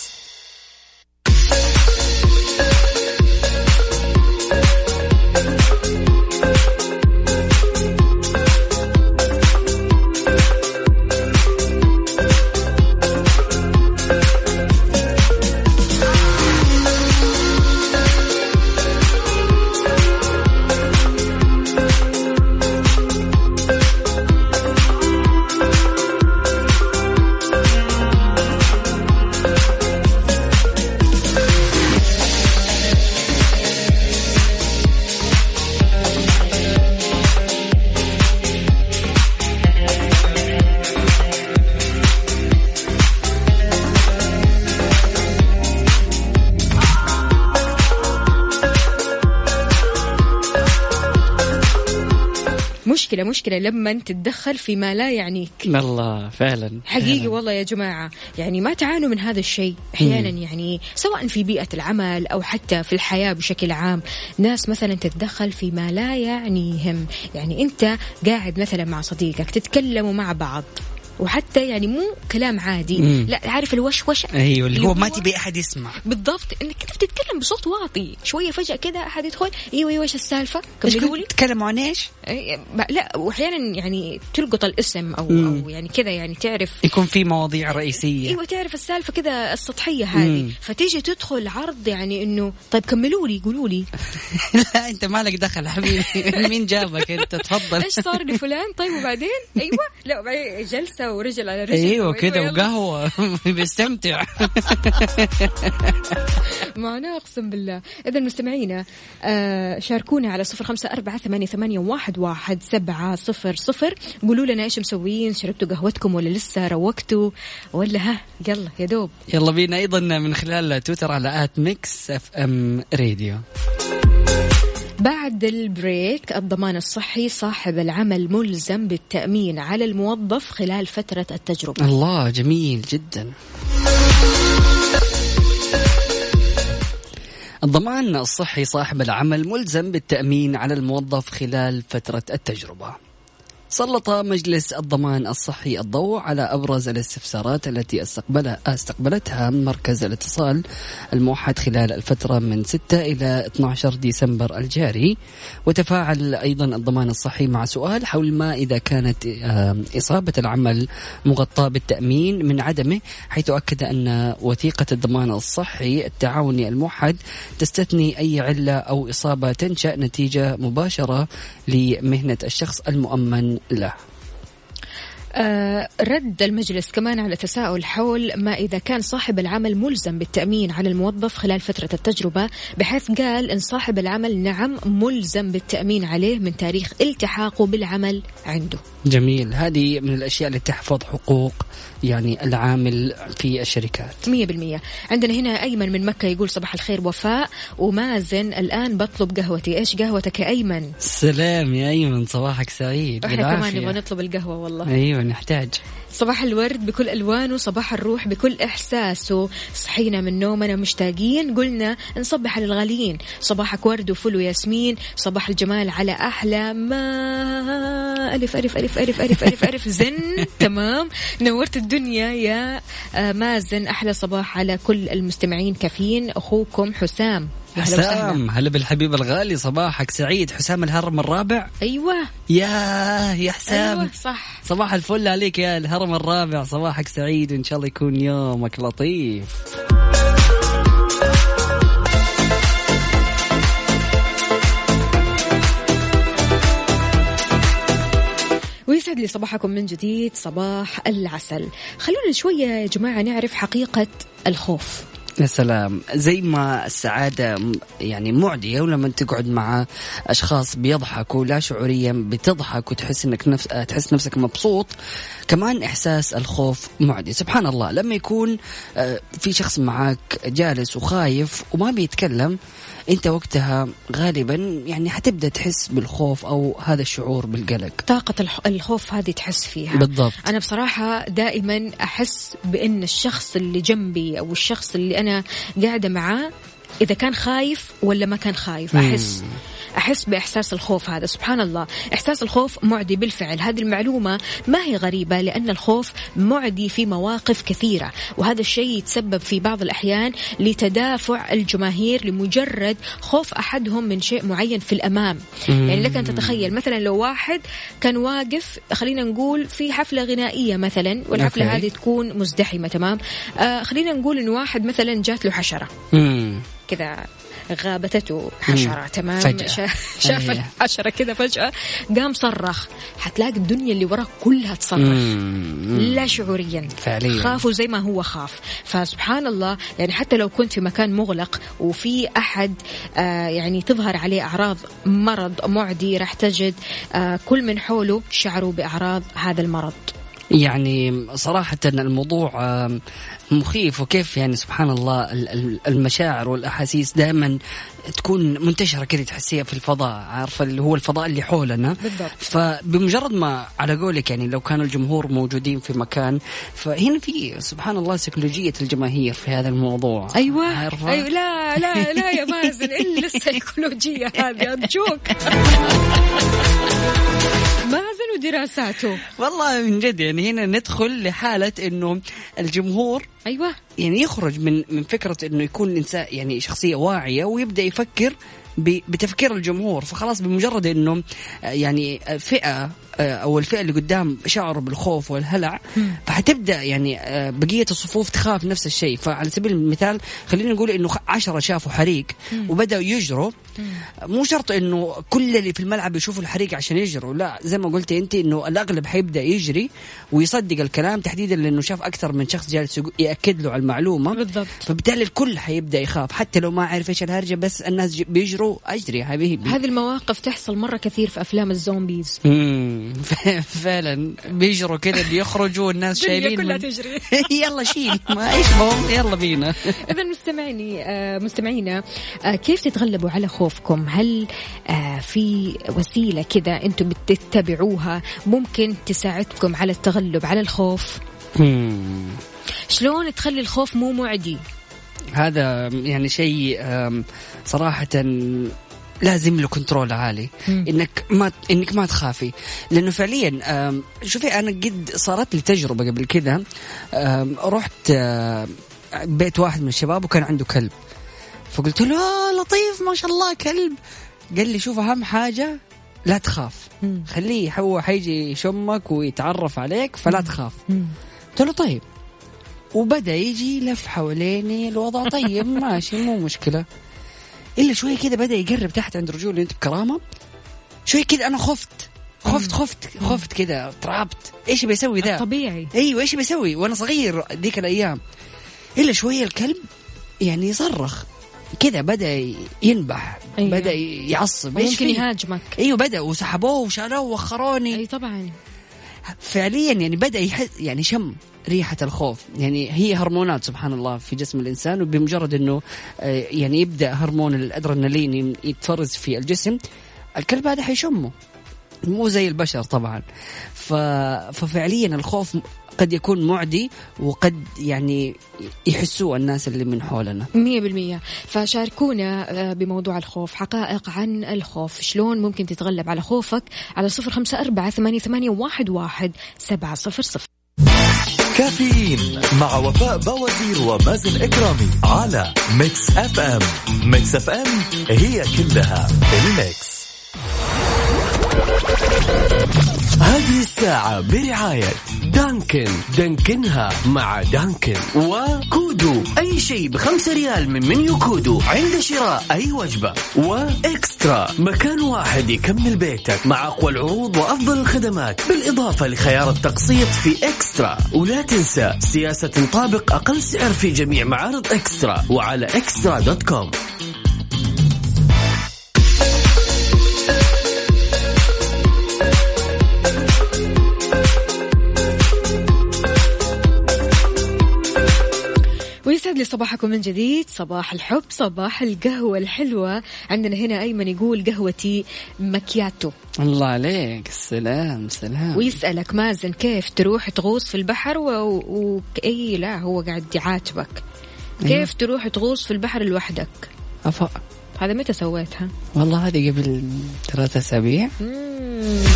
Speaker 1: مشكلة مشكلة لما تتدخل فيما لا يعنيك.
Speaker 2: الله فعلا
Speaker 1: حقيقي
Speaker 2: فعلاً.
Speaker 1: والله يا جماعة يعني ما تعانوا من هذا الشيء. أحيانا يعني سواء في بيئة العمل أو حتى في الحياة بشكل عام ناس مثلا تتدخل فيما لا يعنيهم. يعني أنت قاعد مثلا مع صديقك تتكلموا مع بعض. وحتى يعني مو كلام عادي.
Speaker 2: مم.
Speaker 1: لا عارف الوشوش
Speaker 2: أيوه اللي هو ما تبي أحد يسمع.
Speaker 1: بالضبط إنك انت بتتكلم بصوت واطي؟ شوية فجأة كذا أحد يدخل أيوه أيوه إيش
Speaker 2: السالفة؟
Speaker 1: كملوا لي
Speaker 2: تتكلموا عن إيش؟
Speaker 1: إيه، لا وأحيانا يعني تلقط الاسم أو
Speaker 2: مم.
Speaker 1: أو يعني كذا يعني تعرف.
Speaker 2: يكون في مواضيع رئيسية.
Speaker 1: أيوه تعرف السالفة كذا السطحية هذه. فتيجي تدخل عرض يعني إنه طيب كملوا لي قولوا لي.
Speaker 2: لا أنت مالك دخل حبيبي. مين جابك؟ أنت تفضل.
Speaker 1: إيش صار لفلان؟ طيب وبعدين؟ أيوه لا وبعدين ورجل على رجل
Speaker 2: أيوه كذا. وقهوة. بيستمتع.
Speaker 1: معنا أقسم بالله. اذا مستمعينا آه شاركونا على صفر خمسة أربعة ثمانية, ثمانية واحد, واحد سبعة صفر صفر. قولوا لنا إيش مسويين شربتوا قهوتكم ولا لسه روقتوا؟ ولا ها يلا يا دوب.
Speaker 2: يلا بينا أيضا من خلال تويتر على at Mix FM Radio.
Speaker 1: بعد ال break الضمان الصحي صاحب العمل ملزم بالتأمين على الموظف خلال فترة التجربة.
Speaker 2: الله جميل جدا. الضمان الصحي صاحب العمل ملزم بالتأمين على الموظف خلال فترة التجربة. سلط مجلس الضمان الصحي الضوء على أبرز الاستفسارات التي استقبلها استقبلتها مركز الاتصال الموحد خلال الفترة من 6 إلى 12 ديسمبر الجاري. وتفاعل أيضا الضمان الصحي مع سؤال حول ما إذا كانت إصابة العمل مغطاة بالتأمين من عدمه حيث أكد أن وثيقة الضمان الصحي التعاوني الموحد تستثني أي علة أو إصابة تنشأ نتيجة مباشرة لمهنة الشخص المؤمن له
Speaker 1: آه، رد المجلس كمان على تساؤل حول ما إذا كان صاحب العمل ملزم بالتأمين على الموظف خلال فترة التجربة بحيث قال إن صاحب العمل نعم ملزم بالتأمين عليه من تاريخ التحاقه بالعمل عنده.
Speaker 2: جميل. هذه من الأشياء اللي تحفظ حقوق يعني العامل في الشركات.
Speaker 1: مية بالمية. عندنا هنا أيمن من مكة يقول صباح الخير وفاء ومازن الآن بطلب قهوتي. إيش قهوتك يا أيمن؟
Speaker 2: سلام يا أيمن صباحك سعيد.
Speaker 1: إحنا كمان. نبغى نطلب القهوة والله.
Speaker 2: أيوه نحتاج.
Speaker 1: صباح الورد بكل ألوانه صباح الروح بكل إحساسه. صحينا من نومنا مشتاقين قلنا نصبح على الغاليين صباحك ورد وفل وياسمين صباح الجمال على أحلى ما. ألف ألف ألف ألف ألف ألف ألف زن تمام. نورت الدنيا يا آه، مازن. أحلى صباح على كل المستمعين. كافيين. أخوكم حسام.
Speaker 2: حسام هلا بالحبيب الغالي صباحك سعيد. حسام الهرم الرابع.
Speaker 1: أيوة.
Speaker 2: يا يا حسام.
Speaker 1: أيوة صح.
Speaker 2: صباح الفل عليك يا الهرم الرابع. صباحك سعيد وان شاء الله يكون يومك لطيف.
Speaker 1: ويسعد لي صباحكم من جديد صباح العسل. خلونا شوية يا جماعة نعرف حقيقة الخوف.
Speaker 2: يا سلام. زي ما السعادة يعني معدية ولما تقعد مع أشخاص بيضحكوا لا شعوريا بتضحك وتحس إنك نفس تحس نفسك مبسوط. كمان إحساس الخوف معدي. سبحان الله لما يكون آه، في شخص معاك جالس وخايف وما بيتكلم أنت وقتها غالبا يعني حتبدأ تحس بالخوف أو هذا الشعور بالقلق.
Speaker 1: طاقة الخوف هذه تحس فيها.
Speaker 2: بالضبط.
Speaker 1: أنا بصراحة دائما أحس بأن الشخص اللي جنبي أو الشخص اللي أنا قاعدة معاه إذا كان خايف ولا ما كان خايف أحس أحس بإحساس الخوف هذا سبحان الله. إحساس الخوف معدي بالفعل. هذه المعلومة ما هي غريبة؟ لأن الخوف معدي في مواقف كثيرة وهذا الشيء يتسبب في بعض الأحيان لتدافع الجماهير لمجرد خوف أحدهم من شيء معين في الأمام. يعني لك أن تتخيل مثلا لو واحد كان واقف خلينا نقول في حفلة غنائية مثلا والحفلة
Speaker 2: أوكي.
Speaker 1: هذه تكون مزدحمة تمام؟ آه خلينا نقول إنه واحد مثلا جات له حشرة. كذا. غابتته حشرة تمام
Speaker 2: فجأة.
Speaker 1: شا- شاف
Speaker 2: أيه.
Speaker 1: الحشرة كذا فجأة قام صرخ حتلاقي الدنيا اللي وراك كلها تصرخ
Speaker 2: مم.
Speaker 1: لا شعوريا
Speaker 2: فعليا.
Speaker 1: خافوا زي ما هو خاف فسبحان الله يعني حتى لو كنت في مكان مغلق وفي أحد آه يعني تظهر عليه أعراض مرض معدي راح تجد آه كل من حوله شعروا بأعراض هذا المرض
Speaker 2: يعني صراحة الموضوع مخيف وكيف يعني سبحان الله ال- ال- المشاعر والأحاسيس دائما تكون منتشرة كذا تحسيها في الفضاء عارفة اللي هو الفضاء اللي حولنا.
Speaker 1: بالضبط.
Speaker 2: فبمجرد ما على قولك يعني لو كانوا الجمهور موجودين في مكان فهنا في سبحان الله سيكولوجية الجماهير في هذا الموضوع.
Speaker 1: أيوة.
Speaker 2: عارفة؟
Speaker 1: أيوة. لا لا لا يا مازن إلا السيكولوجية هذه أرجوك. مازن ودراساته
Speaker 2: والله من جد يعني هنا ندخل لحالة إنه الجمهور
Speaker 1: أيوة.
Speaker 2: يعني يخرج من من فكرة إنه يكون إنسان يعني شخصية واعية ويبدأ يفكر بتفكير الجمهور. فخلاص بمجرد إنه يعني فئة أو الفئه اللي قدام شعروا بالخوف والهلع فحتبدأ يعني آه، بقية الصفوف تخاف نفس الشيء. فعلى سبيل المثال خلينا نقول إنه عشرة شافوا حريق وبدأوا يجروا. مو شرط إنه كل اللي في الملعب يشوفوا الحريق عشان يجروا لا زي ما قلتي أنت إنه الأغلب حيبدأ يجري ويصدق الكلام تحديدا لإنه شاف أكثر من شخص جالس يأكد له على المعلومة.
Speaker 1: بالضبط.
Speaker 2: فبالتالي الكل حيبدأ يخاف حتى لو ما عارف إيش الهرجة بس الناس بيجروا أجري حبيبي
Speaker 1: هذه المواقف تحصل مرة كثير في أفلام الزومبيز.
Speaker 2: مم، فعلا بيجروا كذا بيخرجوا والناس شايلين
Speaker 1: كلها تجري.
Speaker 2: يلا شيل ما إيش بهم يلا بينا
Speaker 1: إذا مستمعيني آه، مستمعينا آه، كيف تتغلبوا على خوفكم؟ هل آه، في وسيلة كذا أنتم بتتبعوها ممكن تساعدكم على التغلب على الخوف؟ شلون تخلي الخوف مو معدي؟
Speaker 2: هذا يعني شيء صراحة لازم له كنترول عالي. إنك ما إنك ما تخافي. لأنه فعليا شوفي أنا قد صارت لي تجربة قبل كذا رحت بيت واحد من الشباب وكان عنده كلب. فقلت له آه لطيف ما شاء الله كلب. قال لي شوف أهم حاجة لا تخاف. خليه هو حيجي يشمك ويتعرف عليك فلا تخاف. قلت له طيب. وبدأ يجي لف حواليني الوضع طيب ماشي مو مشكلة. إلا شوي كذا بدأ يقرب تحت عند رجولي انت بكرامه شوي كذا أنا خفت. خفت خفت خفت كذا ترعبت إيش بيسوي ذا؟
Speaker 1: طبيعي
Speaker 2: أيوه إيش بيسوي؟ وأنا صغير ذيك الأيام. إلا شوية الكلب يعني يصرخ. كذا بدأ ينبح
Speaker 1: أيوة.
Speaker 2: بدأ يعصب.
Speaker 1: ممكن؟ يهاجمك.
Speaker 2: أيوه بدأ وسحبوه وشالوه ووخروني
Speaker 1: أي طبعا.
Speaker 2: فعليا يعني بدأ يحس يعني شم ريحة الخوف يعني هي هرمونات سبحان الله في جسم الإنسان وبمجرد إنه آه، يعني يبدأ هرمون الأدرينالين يتفرز في الجسم الكلب هذا حيشمه مو زي البشر طبعا. ففعليا الخوف قد يكون معدي وقد يعني يحسوه الناس اللي من حولنا.
Speaker 1: مية بالمية. فشاركونا آه، بموضوع الخوف حقائق عن الخوف. شلون ممكن تتغلب على خوفك؟ على صفر خمسة أربعة ثمانية, ثمانية واحد, واحد سبعة صفر صفر.
Speaker 3: كافيين مع وفاء باوزير ومازن إكرامي على ميكس أف أم. ميكس أف أم هي كلها ال Mix.
Speaker 4: هذه الساعة برعاية Dunkin. Dunkin ها مع Dunkin. و Kudu. أي شيء بخمسة ريال من menu Kudu عند شراء أي وجبة. و eXtra. مكان واحد يكمل بيتك مع أقوى العروض وأفضل الخدمات. بالإضافة لخيار التقسيط في eXtra. ولا تنسى سياسة تطابق أقل سعر في جميع معارض eXtra. وعلى eXtra dot
Speaker 1: com. لي صباحكم من جديد. صباح الحب صباح القهوة الحلوة. عندنا هنا أيمن يقول قهوتي مكياتو
Speaker 2: الله عليك. سلام سلام.
Speaker 1: ويسألك مازن كيف تروح تغوص في البحر؟ و... و... اي لا هو قاعد يعاتبك. كيف تروح تغوص في البحر لوحدك؟
Speaker 2: أفا
Speaker 1: هذا متى سويتها؟
Speaker 2: والله هذه قبل ثلاثة أسابيع.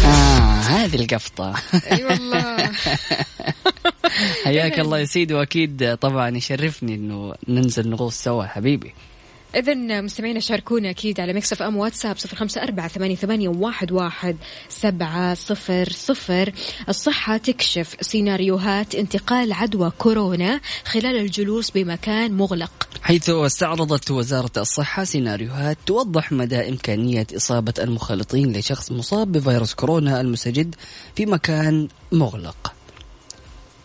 Speaker 2: آه هذه القفطة.
Speaker 1: أي والله.
Speaker 2: حياك الله يا سيدي وأكيد طبعا يشرفني إنه ننزل نغوص سوا حبيبي.
Speaker 1: إذا مستمعينا شاركونا أكيد على Mix FM واتساب صفر خمسة أربعة ثمانية, ثمانية واحد, واحد سبعة صفر صفر. الصحة تكشف. سيناريوهات انتقال عدوى كورونا خلال الجلوس بمكان مغلق.
Speaker 2: حيث استعرضت وزارة الصحة سيناريوهات توضح مدى إمكانية إصابة المخالطين لشخص مصاب بفيروس كورونا المستجد في مكان مغلق.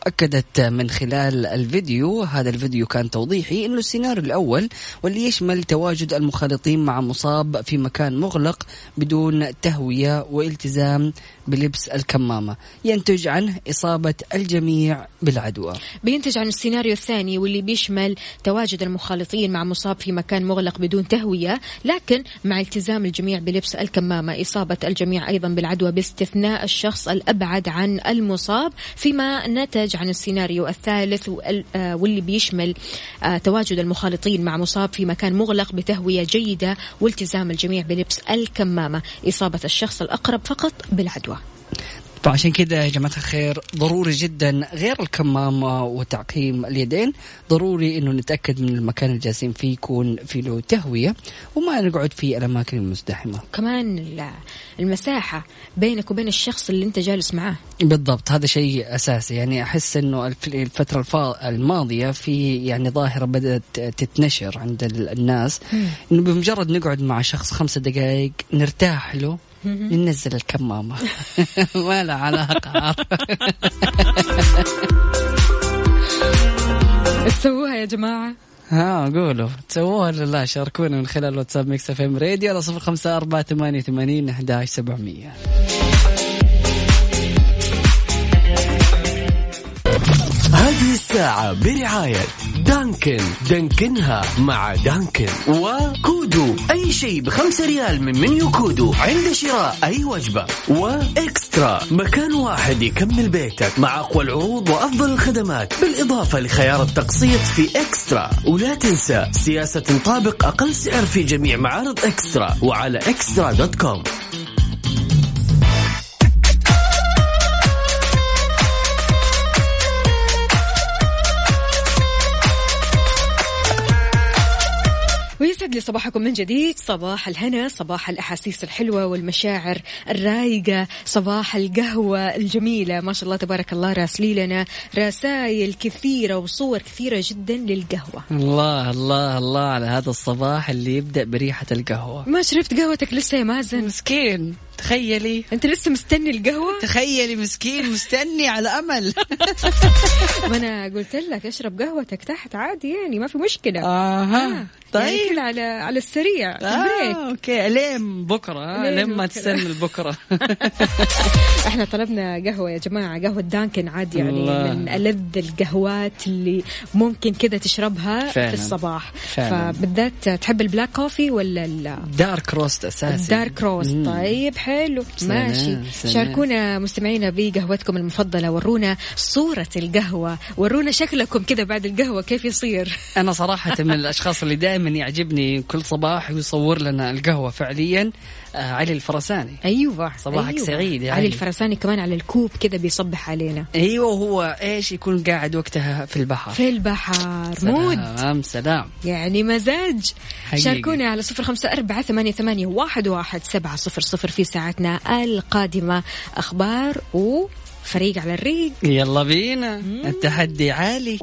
Speaker 2: أكدت من خلال الفيديو هذا الفيديو كان توضيحي أنه السيناريو الأول واللي يشمل تواجد المخالطين مع مصاب في مكان مغلق بدون تهوية والتزام بلبس الكمامة. ينتج عنه إصابة الجميع بالعدوى.
Speaker 1: بينتج عن السيناريو الثاني واللي بيشمل تواجد المخالطين مع مصاب في مكان مغلق بدون تهوية لكن مع التزام الجميع بلبس الكمامة. إصابة الجميع أيضا بالعدوى باستثناء الشخص الأبعد عن المصاب فيما نتج عن السيناريو الثالث آه، واللي بيشمل آه، تواجد المخالطين مع مصاب في مكان مغلق بتهوية جيدة والتزام الجميع بلبس الكمامة. إصابة الشخص الأقرب فقط بالعدوى.
Speaker 2: فعشان كذا يا جماعة الخير ضروري جدا غير الكمامة وتعقيم اليدين ضروري إنه نتأكد من المكان اللي جالسين فيه يكون في له تهوية وما نقعد في الأماكن المزدحمة.
Speaker 1: كمان ال- المساحة بينك وبين الشخص اللي أنت جالس معاه.
Speaker 2: بالضبط هذا شيء أساسي. يعني أحس الف- الفترة الفا- الماضية في يعني ظاهرة بدأت تتنشر عند ال- الناس. أنه بمجرد نقعد مع شخص خمسة دقائق نرتاح له ننزل الكمامة. ما له علاقة
Speaker 1: تسووها يا جماعة؟
Speaker 2: ها قولوا. تسووها لا؟ شاركونا من خلال واتساب Mix FM Radio على صفر خمسة أربعة ثمانية ثمانين أحد سبعمية.
Speaker 4: هذه الساعة برعاية Dunkin. Dunkin ها مع Dunkin. و Kudu. أي شيء بخمسة ريال من menu Kudu عند شراء أي وجبة. و eXtra. مكان واحد يكمل بيتك مع أقوى العروض وأفضل الخدمات. بالإضافة لخيار التقسيط في eXtra. ولا تنسى سياسة تطابق أقل سعر في جميع معارض eXtra. وعلى eXtra dot com.
Speaker 1: ويسعد لي صباحكم من جديد. صباح الهنا صباح الأحاسيس الحلوة والمشاعر الرايقة صباح القهوة الجميلة. ما شاء الله تبارك الله راسلي لنا رسائل كثيرة وصور كثيرة جدا للقهوة.
Speaker 2: الله الله الله على هذا الصباح اللي يبدأ بريحة القهوة.
Speaker 1: ما شربت قهوتك لسه يا مازن؟
Speaker 2: مسكين. تخيلي.
Speaker 1: انت لسه مستني القهوة؟
Speaker 2: تخيلي مسكين مستني على أمل.
Speaker 1: ما أنا قلت لك اشرب قهوتك تحت عادي يعني ما في مشكلة.
Speaker 2: آها.
Speaker 1: يعني
Speaker 2: طيب.
Speaker 1: كده على على السريع
Speaker 2: آه okay. لين بكرة آه
Speaker 1: لين
Speaker 2: ما. تستنى بكره
Speaker 1: إحنا طلبنا قهوة يا جماعة قهوة Dunkin عاد يعني
Speaker 2: الله.
Speaker 1: من ألذ القهوات اللي ممكن كذا تشربها
Speaker 2: فعلاً.
Speaker 1: في الصباح.
Speaker 2: فعلاً.
Speaker 1: فبالذات تحب ال black coffee ولا
Speaker 2: dark roast أساسي.
Speaker 1: ال dark
Speaker 2: roast.
Speaker 1: طيب حلو.
Speaker 2: سلام،
Speaker 1: ماشي.
Speaker 2: سلام.
Speaker 1: شاركونا مستمعينا بقهوتكم المفضلة ورونا صورة القهوة ورونا شكلكم كذا بعد القهوة كيف يصير؟
Speaker 2: أنا صراحة من الأشخاص اللي دائما يعجبني كل صباح ويصور لنا القهوة فعليا. علي الفرساني.
Speaker 1: أيوه
Speaker 2: صباحك
Speaker 1: أيوة.
Speaker 2: سعيد يا
Speaker 1: علي. الفرساني كمان على الكوب كذا بيصبح علينا.
Speaker 2: أيوه هو إيش يكون قاعد وقتها في البحر؟
Speaker 1: في البحر. مود.
Speaker 2: سلام. سلام
Speaker 1: يعني مزاج.
Speaker 2: حقيقي.
Speaker 1: شاركونا على صفر خمسة أربعة ثمانية, ثمانية واحد, واحد سبعة صفر صفر في ساعتنا القادمة. أخبار وفريق على الريق.
Speaker 2: يلا بينا. التحدي عالي.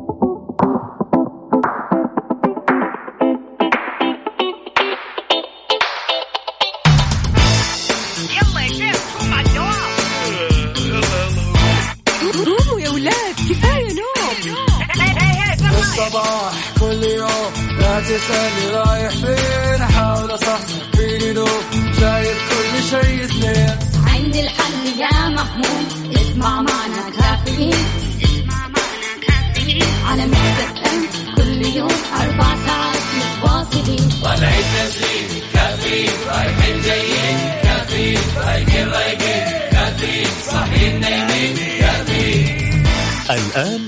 Speaker 5: لا تسألني رايح فين أحاول أصحصح فيني لو شايف كل شيء سنين
Speaker 6: عندي الحل يا محمود اسمع معنا كافيين. اسمع معنا كافيين على مكتب كل يوم أربع ساعات متواصلين.
Speaker 5: طلعت نازلين كافيين رايحين جايين كافيين رايقين رايقين كافيين صاحيين نايمين كافيين
Speaker 3: الآن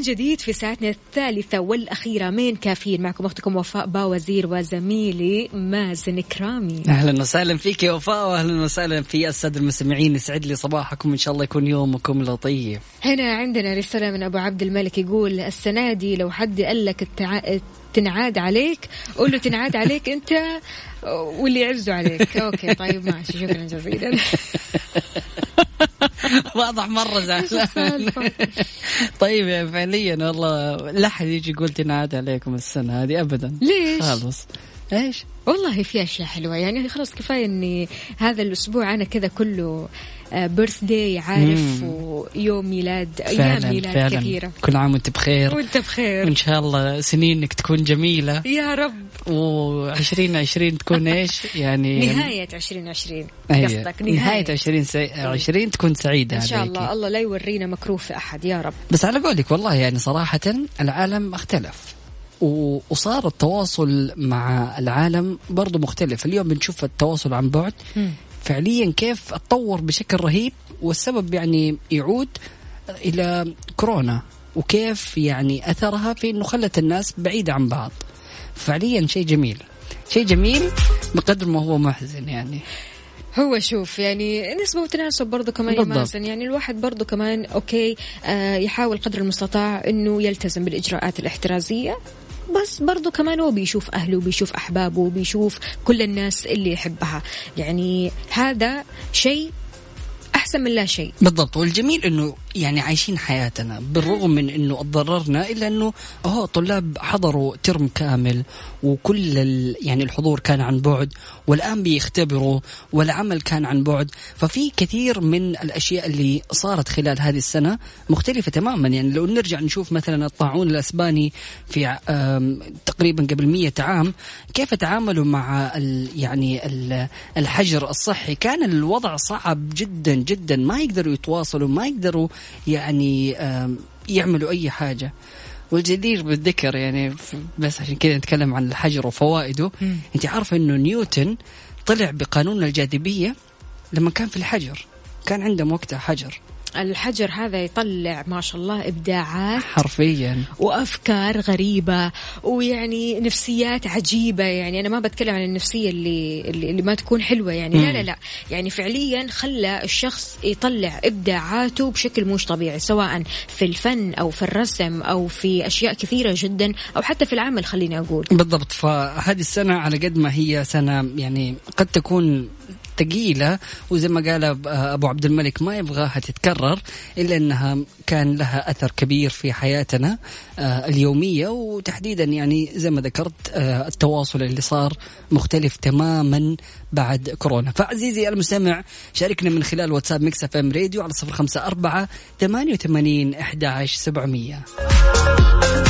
Speaker 1: من جديد في ساعتنا الثالثة والأخيرة من كافيين. معكم أختكم وفاء باوزير وزميلي مازن إكرامي
Speaker 2: أهلا وسهلا فيك يا وفاء واهلا وسهلا في السادة المستمعين. يسعد لي صباحكم إن شاء الله يكون يومكم لطيف.
Speaker 1: هنا عندنا رسالة من أبو عبد الملك يقول السنة دي لو حد قال لك التع... تنعاد عليك قول له تنعاد عليك أنت واللي يعزوا عليك. okay طيب ماشي شكرا جزيلا.
Speaker 2: واضح مرة زعلان؟ طيب يا فعليا والله لا أحد يجي يقول تنعاد عليكم السنة هذه ابدا.
Speaker 1: ليش؟
Speaker 2: خالص إيش؟
Speaker 1: والله في أشياء حلوة. يعني خلاص كفاية إني هذا الأسبوع أنا كذا كله بيرث داي عارف. ويوم ميلاد
Speaker 2: أيام
Speaker 1: ميلاد
Speaker 2: فعلا.
Speaker 1: كثيرة.
Speaker 2: كل عام وأنت بخير.
Speaker 1: وأنت بخير.
Speaker 2: وان شاء الله سنينك تكون جميلة.
Speaker 1: يا رب.
Speaker 2: و2020 تكون إيش؟ يعني
Speaker 1: نهاية 2020
Speaker 2: أيوة.
Speaker 1: قصدك
Speaker 2: نهاية.
Speaker 1: نهاية
Speaker 2: 20 سي... 20 تكون سعيدة
Speaker 1: إن شاء. الله. الله لا يورينا مكروه في أحد. يا رب.
Speaker 2: بس على قولك والله يعني صراحة العالم اختلف. وصار التواصل مع العالم برضو مختلف. اليوم بنشوف التواصل عن بعد. فعليا كيف اتطور بشكل رهيب والسبب يعني يعود إلى كورونا. وكيف يعني أثرها في إنه خلت الناس بعيدة عن بعض. فعليا شيء جميل. شيء جميل بقدر ما هو محزن يعني.
Speaker 1: هو شوف يعني نسبة وتناسب برضو كمان يا. مازن يعني الواحد برضو كمان أوكي آه يحاول قدر المستطاع أنه يلتزم بالإجراءات الاحترازية. بس برضو كمان هو بيشوف أهله بيشوف أحبابه بيشوف كل الناس اللي يحبها. يعني هذا شيء أحسن من لا شيء.
Speaker 2: بالضبط. والجميل إنه يعني عايشين حياتنا بالرغم من إنه تضررنا إلا إنه أهو طلاب حضروا ترم كامل وكل يعني الحضور كان عن بعد والآن بيختبروا والعمل كان عن بعد. ففي كثير من الأشياء اللي صارت خلال هذه السنة مختلفة تماما. يعني لو نرجع نشوف مثلا الطاعون الأسباني في تقريبا قبل مية عام كيف تعاملوا مع ال يعني ال الحجر الصحي؟ كان الوضع صعب جدا جدا. ما يقدروا يتواصلوا ما يقدروا يعني يعملوا أي حاجة. والجدير بالذكر يعني بس عشان كذا نتكلم عن الحجر وفوائده. أنت عارفة إنه نيوتن طلع بقانون الجاذبية لما كان في الحجر. كان عندهم وقتها حجر.
Speaker 1: الحجر هذا يطلع ما شاء الله إبداعات
Speaker 2: حرفيا.
Speaker 1: وأفكار غريبة ويعني نفسيات عجيبة. يعني أنا ما بتكلم عن النفسية اللي اللي, ما تكون حلوة. يعني لا لا لا. يعني فعليا خلى الشخص يطلع إبداعاته بشكل مش طبيعي سواء في الفن أو في الرسم أو في أشياء كثيرة جدا أو حتى في العمل خليني أقول.
Speaker 2: بالضبط. فهذه السنة على قد ما هي سنة يعني قد تكون ثقيلة وزي ما قال أبو عبد الملك ما يبغاها تتكرر إلا أنها كان لها أثر كبير في حياتنا آه، اليومية وتحديدا يعني زي ما ذكرت آه، التواصل اللي صار مختلف تماما بعد كورونا. فعزيزي المستمع شاركنا من خلال واتساب ميكس إف إم راديو على 054 88 11
Speaker 3: 700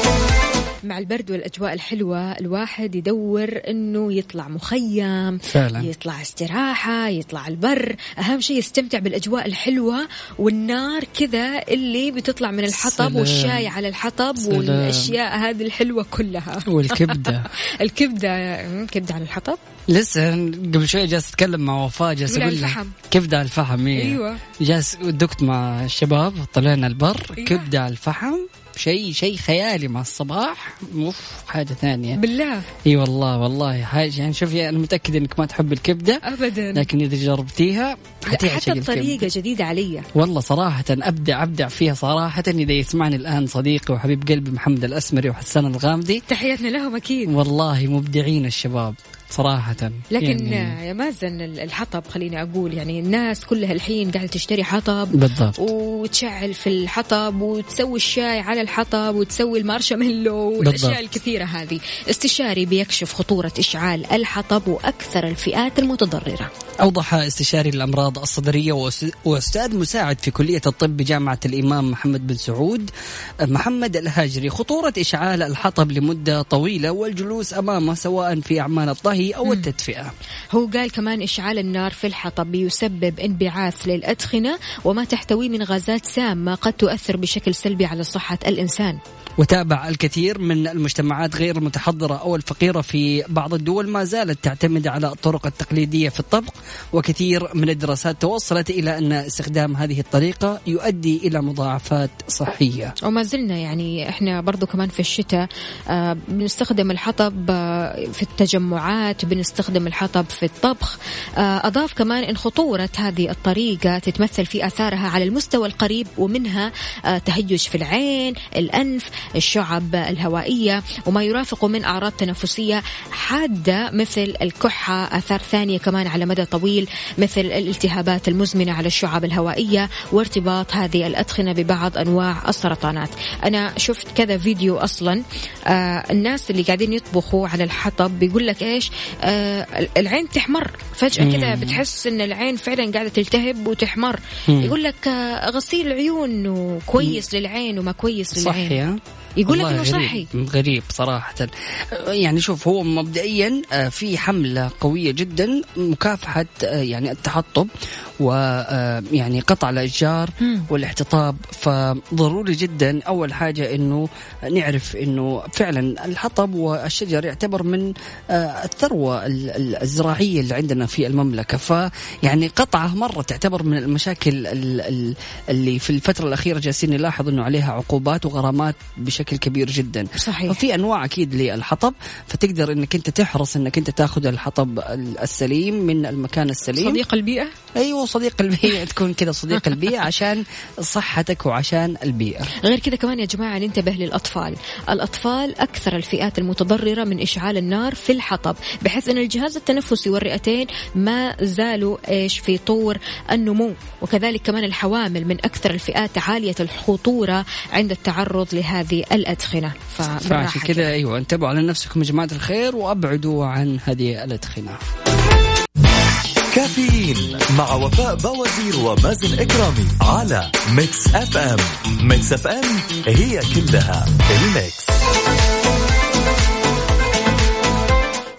Speaker 1: مع البرد والأجواء الحلوة الواحد يدور إنه يطلع مخيم
Speaker 2: فعلا.
Speaker 1: يطلع استراحة يطلع البر أهم شيء يستمتع بالأجواء الحلوة والنار كذا اللي بتطلع من الحطب
Speaker 2: سلام.
Speaker 1: والشاي على الحطب
Speaker 2: سلام.
Speaker 1: والأشياء هذه الحلوة كلها
Speaker 2: والكبدة
Speaker 1: الكبدة كبدة على الحطب
Speaker 2: لسه قبل شوي جالس أتكلم مع وفاء جالس أقول
Speaker 1: الفحم.
Speaker 2: كبدة على الفحم إيه.
Speaker 1: أيوة.
Speaker 2: جالس دقت مع الشباب طلعنا البر
Speaker 1: أيوة.
Speaker 2: كبدة على الفحم شيء شيء خيالي مع الصباح. أوف حاجة ثانية.
Speaker 1: بالله.
Speaker 2: إي والله والله. حاجة يعني شوفي أنا متاكد إنك ما تحب الكبدة.
Speaker 1: ابدا.
Speaker 2: لكن إذا جربتيها
Speaker 1: حتى. الطريقة جديدة علي.
Speaker 2: والله صراحة أبدع أبدع فيها صراحة. إذا يسمعني الآن صديقي وحبيب قلبي محمد الأسمري وحسان الغامدي.
Speaker 1: تحياتنا لهم أكيد.
Speaker 2: والله مبدعين الشباب. صراحة.
Speaker 1: لكن
Speaker 2: يعني
Speaker 1: يا مازن الحطب خليني أقول يعني الناس كلها الحين قاعدة تشتري حطب
Speaker 2: بالضبط.
Speaker 1: وتشعل في الحطب وتسوي الشاي على الحطب وتسوي المارشميلو والأشياء
Speaker 2: بالضبط.
Speaker 1: الكثيرة هذه. استشاري بيكشف خطورة إشعال الحطب وأكثر الفئات المتضررة.
Speaker 2: أوضح استشاري الأمراض الصدرية وأس- وأستاذ مساعد في كلية الطب بجامعة الإمام محمد بن سعود محمد الهاجري. خطورة إشعال الحطب لمدة طويلة والجلوس أمامه سواء في أعمال الطهي أو التدفئة.
Speaker 1: هو قال كمان إشعال النار في الحطب بيسبب انبعاث للأدخنة وما تحتويه من غازات سامة قد تؤثر بشكل سلبي على صحة الإنسان.
Speaker 2: وتابع الكثير من المجتمعات غير المتحضرة أو الفقيرة في بعض الدول ما زالت تعتمد على الطرق التقليدية في الطبخ وكثير من الدراسات توصلت إلى أن استخدام هذه الطريقة يؤدي إلى مضاعفات صحية.
Speaker 1: وما زلنا يعني إحنا برضو كمان في الشتاء آه بنستخدم الحطب آه في التجمعات بنستخدم الحطب في الطبخ. آه أضاف كمان إن خطورة هذه الطريقة تتمثل في آثارها على المستوى القريب ومنها تهيج في العين الأنف الشعب الهوائية وما يرافقه من أعراض تنفسية حادة مثل الكحة آثار ثانية كمان على مدى طويل مثل الالتهابات المزمنة على الشعب الهوائية وارتباط هذه الأدخنة ببعض أنواع السرطانات. أنا شفت كذا فيديو أصلا آه الناس اللي قاعدين يطبخوا على الحطب بيقول لك إيش آه العين تحمر. فجأة كذا بتحس إن العين فعلا قاعدة تلتهب وتحمر. يقول لك آه غسيل عيون وكويس للعين وما كويس للعين.
Speaker 2: صحي ها؟
Speaker 1: يقول لك
Speaker 2: غريب.
Speaker 1: صحي.
Speaker 2: غريب صراحة. يعني شوف هو مبدئيا آه، في حملة قوية جدا مكافحة آه، يعني التحطب ويعني قطع الأشجار والاحتطاب. فضروري جدا. أول حاجة أنه نعرف أنه فعلا الحطب والشجر يعتبر من آه، الثروة ال- ال- الزراعية اللي عندنا في المملكة. فيعني قطعة مرة تعتبر من المشاكل ال- ال- اللي في الفترة الأخيرة جالسين نلاحظ أنه عليها عقوبات وغرامات بشكل بشكل كبير جدا.
Speaker 1: صحيح.
Speaker 2: ففي أنواع أكيد للحطب فتقدر إنك أنت تحرص إنك أنت تاخذ الحطب السليم من المكان السليم.
Speaker 1: صديق البيئة؟
Speaker 2: أيوه صديق البيئة. تكون كذا صديق البيئة عشان صحتك وعشان البيئة.
Speaker 1: غير كذا كمان يا جماعة ننتبه للأطفال. الأطفال أكثر الفئات المتضررة من إشعال النار في الحطب بحيث أن الجهاز التنفسي والرئتين ما زالوا إيش في طور النمو. وكذلك كمان الحوامل من أكثر الفئات عالية الخطورة عند التعرض لهذه الأدخنة.
Speaker 2: فعشان كذا أيوه انتبهوا على نفسكم يا جماعة الخير وأبعدوا عن هذه الأدخنة.
Speaker 3: كافيين مع وفاء بوازير ومازن إكرامي على ميكس أف أم. ميكس أف أم هي كلها الميكس.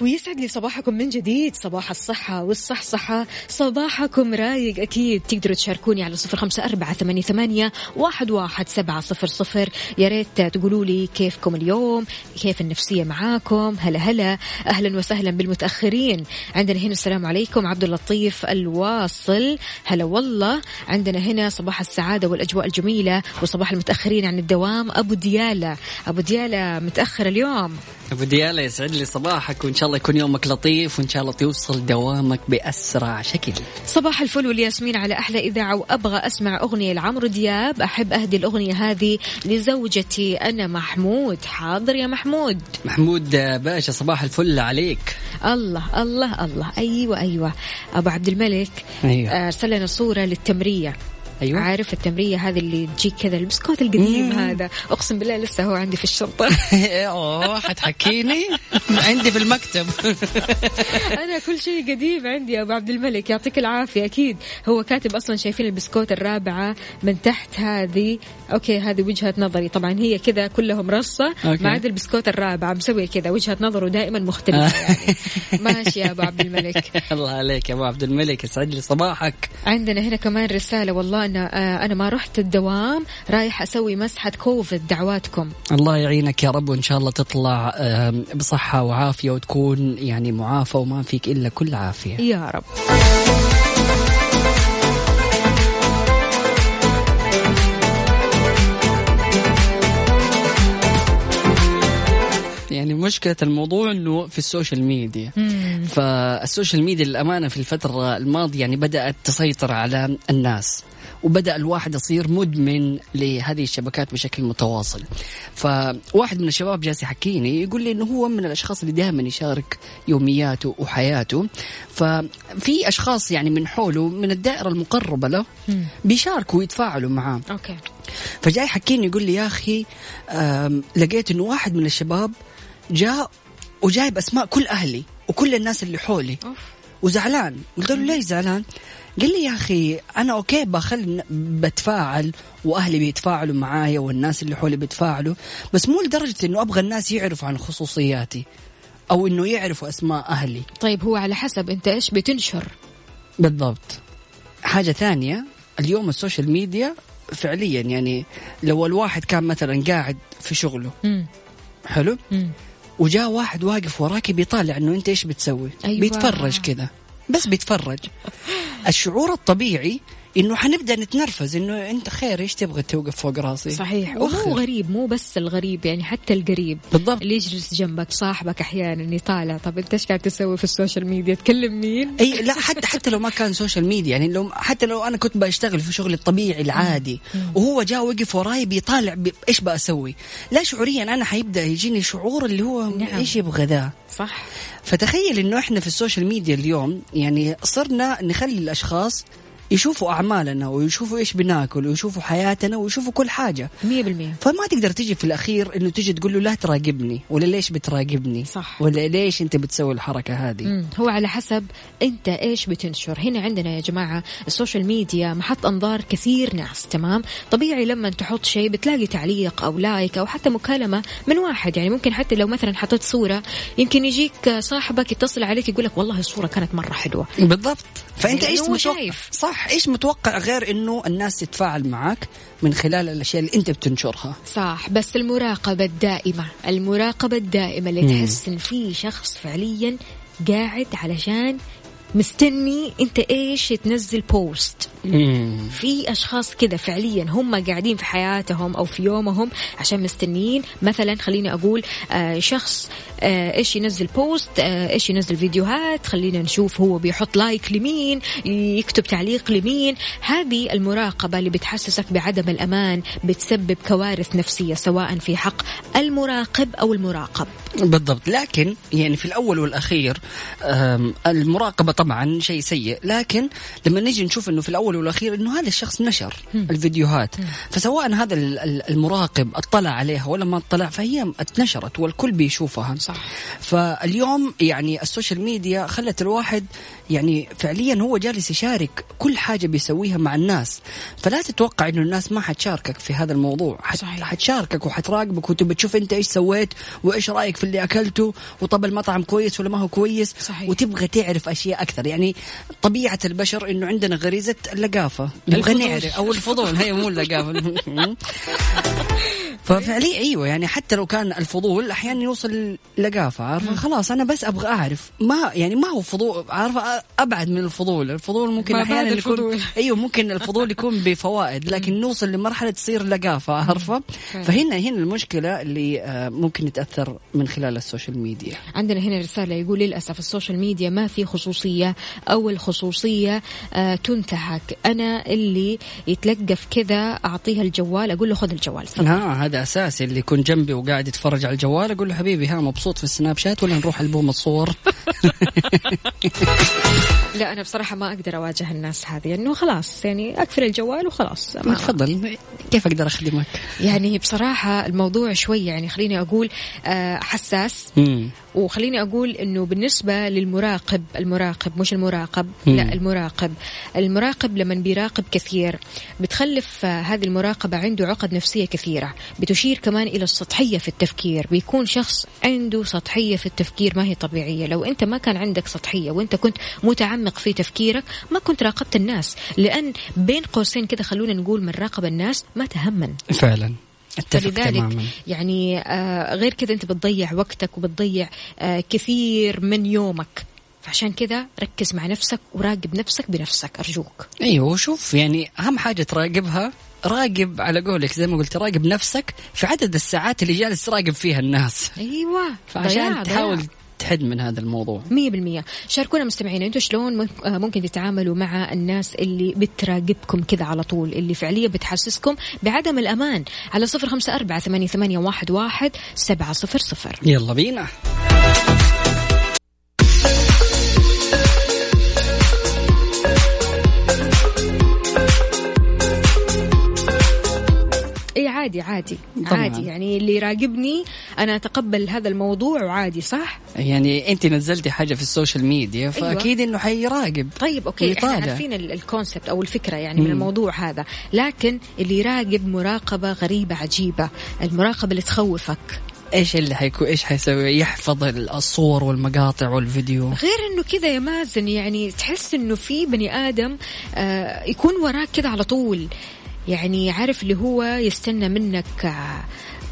Speaker 1: ويسعد لي صباحكم من جديد. صباح الصحة والصحصحة. صباحكم رايق أكيد. تقدروا تشاركوني على صفر خمسة أربعة ثمانية, ثمانية واحد, واحد سبعة صفر صفر. يا ريت تقولوا لي كيفكم اليوم كيف النفسية معاكم. هلا هلا. أهلا وسهلا بالمتأخرين. عندنا هنا السلام عليكم عبد اللطيف الواصل. هلا والله. عندنا هنا صباح السعادة والأجواء الجميلة وصباح المتأخرين عن الدوام. أبو ديالة. أبو ديالة متأخر اليوم.
Speaker 2: أبو ديالا يسعد لي صباحك وإن شاء الله يكون يومك لطيف وإن شاء الله توصل دوامك بأسرع شكل.
Speaker 1: صباح الفل والياسمين على أحلى إذاعة وأبغى أسمع أغنية لعمرو دياب. أحب أهدي الأغنية هذه لزوجتي أنا محمود. حاضر يا محمود؟
Speaker 2: محمود باشا صباح الفل عليك.
Speaker 1: الله الله الله. أيوه أيوه. أبو عبد الملك
Speaker 2: أيوة.
Speaker 1: أرسل لنا صورة للتمرية.
Speaker 2: أيوه.
Speaker 1: عارف التمرية هذه اللي تجيك كذا البسكوت القديم هذا. أقسم بالله لسه هو عندي في الشنطة.
Speaker 2: أوه حتحكيني؟ عندي في المكتب.
Speaker 1: أنا كل شيء قديم عندي يا أبو عبد الملك. يعطيك العافية. أكيد هو كاتب أصلا شايفين البسكوت الرابعة من تحت هذه. أوكي هذه وجهة نظري. طبعا هي كذا كلهم رصة
Speaker 2: أوكي.
Speaker 1: ما عدا البسكوت الرابعة. مسوي كذا. وجهة نظره دائما مختلفة يعني. ماشي يا أبو عبد الملك.
Speaker 2: الله عليك يا أبو عبد الملك. يسعد لي صباحك.
Speaker 1: عندنا هنا كمان رسالة. والله أنا آه، أنا ما رحت الدوام رايح أسوي مسحة كوفيد دعواتكم.
Speaker 2: الله يعينك يا رب وإن شاء الله تطلع بصحة وعافية وتكون يعني معافى وما فيك إلا كل عافية.
Speaker 1: يا رب.
Speaker 2: يعني مشكلة الموضوع إنه في السوشيال ميديا. فالسوشيال ميديا للأمانة في الفترة الماضية يعني بدأت تسيطر على الناس. وبدأ الواحد يصير مدمن لهذه الشبكات بشكل متواصل. فواحد من الشباب جالس يحكيني يقول لي إنه هو من الأشخاص اللي دائما يشارك يومياته وحياته. ففي أشخاص يعني من حوله من الدائرة المقربة له بيشاركوا ويتفاعلوا معاه.
Speaker 1: أوكي.
Speaker 2: فجاي يحكيني يقول لي يا أخي لقيت إنه واحد من الشباب جاء وجايب أسماء كل أهلي وكل الناس اللي حولي.
Speaker 1: أوف.
Speaker 2: وزعلان. قلت له ليش زعلان؟ قال لي يا أخي أنا أوكي بخلي بتفاعل وأهلي بيتفاعلوا معايا والناس اللي حولي بيتفاعلوا بس مو لدرجة إنه أبغى الناس يعرفوا عن خصوصياتي أو إنه يعرفوا أسماء أهلي
Speaker 1: طيب هو على حسب أنت إيش بتنشر
Speaker 2: بالضبط حاجة ثانية اليوم السوشيال ميديا فعليا يعني لو الواحد كان مثلا قاعد في شغله
Speaker 1: مم.
Speaker 2: حلو
Speaker 1: مم.
Speaker 2: وجاء واحد واقف وراك بيطالع إنه أنت إيش بتسوي
Speaker 1: أيوة.
Speaker 2: بيتفرج كذا بس بيتفرج. الشعور الطبيعي إنه حنبدأ نتنرفز إنه أنت خير إيش تبغى توقف فوق راسي؟
Speaker 1: صحيح. ومو غريب مو بس الغريب يعني حتى القريب.
Speaker 2: بالضبط.
Speaker 1: اللي يجلس جنبك صاحبك أحيانا يطالع طب أنت إيش قاعد تسوي في السوشيال ميديا؟ تكلم مين؟
Speaker 2: أي لا حتى حتى لو ما كان سوشيال ميديا يعني لو حتى لو أنا كنت بشتغل في شغلي الطبيعي العادي وهو جاء وقف وراي بيطالع إيش بسوي لا شعوريا أنا حيبدأ يجيني شعور اللي هو
Speaker 1: نعم.
Speaker 2: إيش يبغى ذا؟
Speaker 1: صح.
Speaker 2: فتخيل إنه إحنا في السوشيال ميديا اليوم يعني صرنا نخلي الأشخاص يشوفوا أعمالنا ويشوفوا إيش بناكل ويشوفوا حياتنا ويشوفوا كل حاجة.
Speaker 1: مية بالمية.
Speaker 2: فما تقدر تجي في الأخير إنه تجي تقول له لا تراقبني ولا ليش بتراقبني
Speaker 1: صح.
Speaker 2: ولا ليش أنت بتسوي الحركة هذه.
Speaker 1: مم. هو على حسب أنت إيش بتنشر. هنا عندنا يا جماعة السوشيال ميديا محط أنظار كثير ناس تمام؟ طبيعي لما تحط شيء بتلاقي تعليق أو like أو حتى مكالمة من واحد يعني ممكن حتى لو مثلا حطيت صورة يمكن يجيك صاحبك يتصل عليك يقول لك والله الصورة كانت مرة حلوة.
Speaker 2: بالضبط. فأنت
Speaker 1: يعني
Speaker 2: إيش
Speaker 1: شايف.
Speaker 2: صح. إيش متوقع غير إنه الناس تتفاعل معك من خلال الأشياء اللي أنت بتنشرها؟
Speaker 1: صح بس المراقبة الدائمة المراقبة الدائمة اللي تحس إن في شخص فعليا قاعد علشان مستني انت إيش تنزل post
Speaker 2: مم.
Speaker 1: في أشخاص كذا فعليا هم قاعدين في حياتهم أو في يومهم عشان مستنيين. مثلا خليني أقول آه شخص آه إيش ينزل post آه إيش ينزل فيديوهات. خلينا نشوف هو بيحط like لمين يكتب تعليق لمين. هذه المراقبة اللي بتحسسك بعدم الأمان بتسبب كوارث نفسية سواء في حق المراقب أو المراقب.
Speaker 2: بالضبط. لكن يعني في الأول والأخير المراقبة طبعا شيء سيء. لكن لما نجي نشوف إنه في الأول والأخير إنه هذا الشخص نشر الفيديوهات. فسواء هذا ال- ال- المراقب اطلع عليها ولا ما اطلع فهي اتنشرت والكل بيشوفها
Speaker 1: صح.
Speaker 2: فاليوم يعني السوشيال ميديا خلت الواحد يعني فعليا هو جالس يشارك كل حاجة بيسويها مع الناس. فلا تتوقع إنه الناس ما حتشاركك في هذا الموضوع.
Speaker 1: صحيح.
Speaker 2: حتشاركك وحتراقبك وتبي تشوف أنت إيش سويت وإيش رأيك في اللي أكلته وطب المطعم كويس ولا ما هو كويس
Speaker 1: صحيح.
Speaker 2: وتبغى تعرف أشياء أكثر. يعني طبيعة البشر إنه عندنا غريزة اللقافة. نبغى. نعرف. أو الفضول. هي مو اللقافة. ففعليا أيوه يعني حتى لو كان الفضول أحيانا يوصل لقافة عارفة؟ خلاص أنا بس أبغى أعرف. ما يعني ما هو فضول عارفة؟ أبعد من الفضول. الفضول ممكن أحيانا يكون. أيوه ممكن الفضول يكون بفوائد لكن نوصل لمرحلة تصير لقافة عارفة؟ فهنا هنا المشكلة اللي آه، ممكن نتاثر من خلال السوشيال ميديا.
Speaker 1: عندنا هنا رسالة يقول للأسف السوشيال ميديا ما في خصوصية أو الخصوصية آه تنتهك. أنا اللي يتلقف كذا أعطيها الجوال أقول له خذ الجوال تفضل.
Speaker 2: هذا اساسي اللي يكون جنبي وقاعد يتفرج على الجوال أقول له حبيبي ها مبسوط في السناب شات ولا نروح ألبوم الصور؟
Speaker 1: لا أنا بصراحة ما أقدر أواجه الناس هذه إنه خلاص يعني أقفل الجوال وخلاص ما
Speaker 2: تفضل. كيف أقدر أخدمك؟
Speaker 1: يعني بصراحة الموضوع شوي يعني خليني أقول آه حساس. وخليني أقول أنه بالنسبة للمراقب المراقب مش المراقب
Speaker 2: مم.
Speaker 1: لا المراقب. المراقب لما بيراقب كثير. بتخلف آه، هذه المراقبة عنده عقد نفسية كثيرة. بتشير كمان إلى السطحية في التفكير. بيكون شخص عنده سطحية في التفكير ما هي طبيعية. لو أنت ما كان عندك سطحية وأنت كنت متعمق في تفكيرك ما كنت راقبت الناس. لأن بين قوسين كده خلونا نقول من راقب الناس ما تهمن.
Speaker 2: فعلا.
Speaker 1: فلذلك
Speaker 2: تماما.
Speaker 1: يعني آه غير كذا أنت بتضيع وقتك وبتضيع آه كثير من يومك. فعشان كذا ركز مع نفسك وراقب نفسك بنفسك أرجوك.
Speaker 2: أيوه وشوف يعني أهم حاجة تراقبها راقب على قولك زي ما قلت راقب نفسك في عدد الساعات اللي جالس تراقب فيها الناس.
Speaker 1: أيوه
Speaker 2: فعشان
Speaker 1: ضياع-
Speaker 2: تحاول
Speaker 1: ضياع.
Speaker 2: تحد من هذا الموضوع؟
Speaker 1: مية بالمية. شاركونا مستمعين أنتوا شلون آه، ممكن تتعاملوا مع الناس اللي بتراقبكم كذا على طول اللي فعليا بتحسسكم بعدم الأمان؟ على صفر خمسة أربعة ثمانية, ثمانية واحد, واحد سبعة صفر صفر.
Speaker 2: يلا بينا.
Speaker 1: عادي عادي
Speaker 2: طبعاً.
Speaker 1: عادي. يعني اللي يراقبني أنا أتقبل هذا الموضوع وعادي صح؟
Speaker 2: يعني أنت نزلتي حاجة في السوشيال ميديا فأكيد إنه حيراقب
Speaker 1: طيب okay
Speaker 2: إحنا.
Speaker 1: عارفين ال- ال concept أو الفكرة يعني من
Speaker 2: مم.
Speaker 1: الموضوع هذا. لكن اللي يراقب مراقبة غريبة عجيبة المراقبة اللي تخوفك.
Speaker 2: إيش اللي حيكون إيش حيسوي؟ يحفظ الصور والمقاطع والفيديو.
Speaker 1: غير إنه كذا يا مازن يعني تحس إنه في بني آدم آه يكون وراك كذا على طول. يعني عارف اللي هو يستنى منك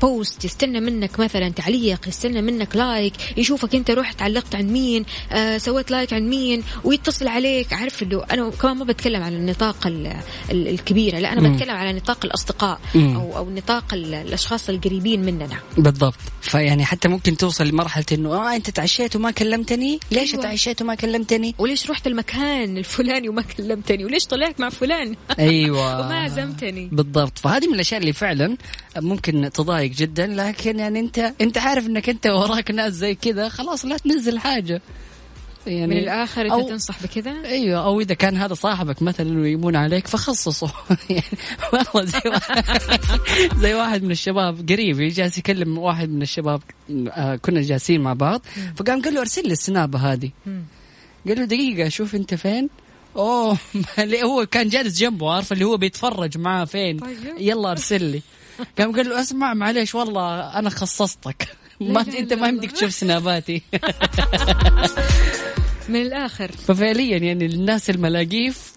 Speaker 1: post يستنى منك مثلا تعليق يستنى منك like يشوفك أنت رحت علقت عن مين آه سويت like عن مين ويتصل عليك. عارف اللي أنا كمان ما بتكلم عن النطاق ال- ال- الكبيره لا أنا
Speaker 2: مم.
Speaker 1: بتكلم على نطاق الأصدقاء
Speaker 2: مم.
Speaker 1: أو أو نطاق ال- الأشخاص القريبين مننا.
Speaker 2: بالضبط. فيعني حتى ممكن توصل لمرحلة إنه آه أنت تعشيت وما كلمتني؟ ليش
Speaker 1: أيوة.
Speaker 2: تعشيت وما كلمتني؟
Speaker 1: وليش رحت المكان الفلاني وما كلمتني؟ وليش طلعت مع فلان؟
Speaker 2: أيوه.
Speaker 1: وما عزمتني.
Speaker 2: بالضبط. فهذه من الأشياء اللي فعلا ممكن تضايق جدا لكن يعني أنت أنت عارف إنك أنت وراك ناس زي كذا خلاص لا تنزل حاجة. يعني
Speaker 1: من الآخر انت
Speaker 2: أو-
Speaker 1: تنصح بكذا؟
Speaker 2: أيوه أو إذا كان هذا صاحبك مثلا ويمون عليك فخصصه. يعني والله زي واحد زي واحد من الشباب قريب جالس يكلم واحد من الشباب آه كنا جالسين مع بعض فقام قال له أرسل لي السنابة هذه. قال له دقيقة شوف أنت فين؟ أوه هو كان جالس جنبه عارف اللي هو بيتفرج معاه فين؟
Speaker 1: طيب.
Speaker 2: يلا أرسل لي. قام قال له أسمع معليش والله أنا خصصتك. ما انت ما يمديك تشوف سناباتي.
Speaker 1: من الآخر.
Speaker 2: ففعليا يعني الناس الملاقيف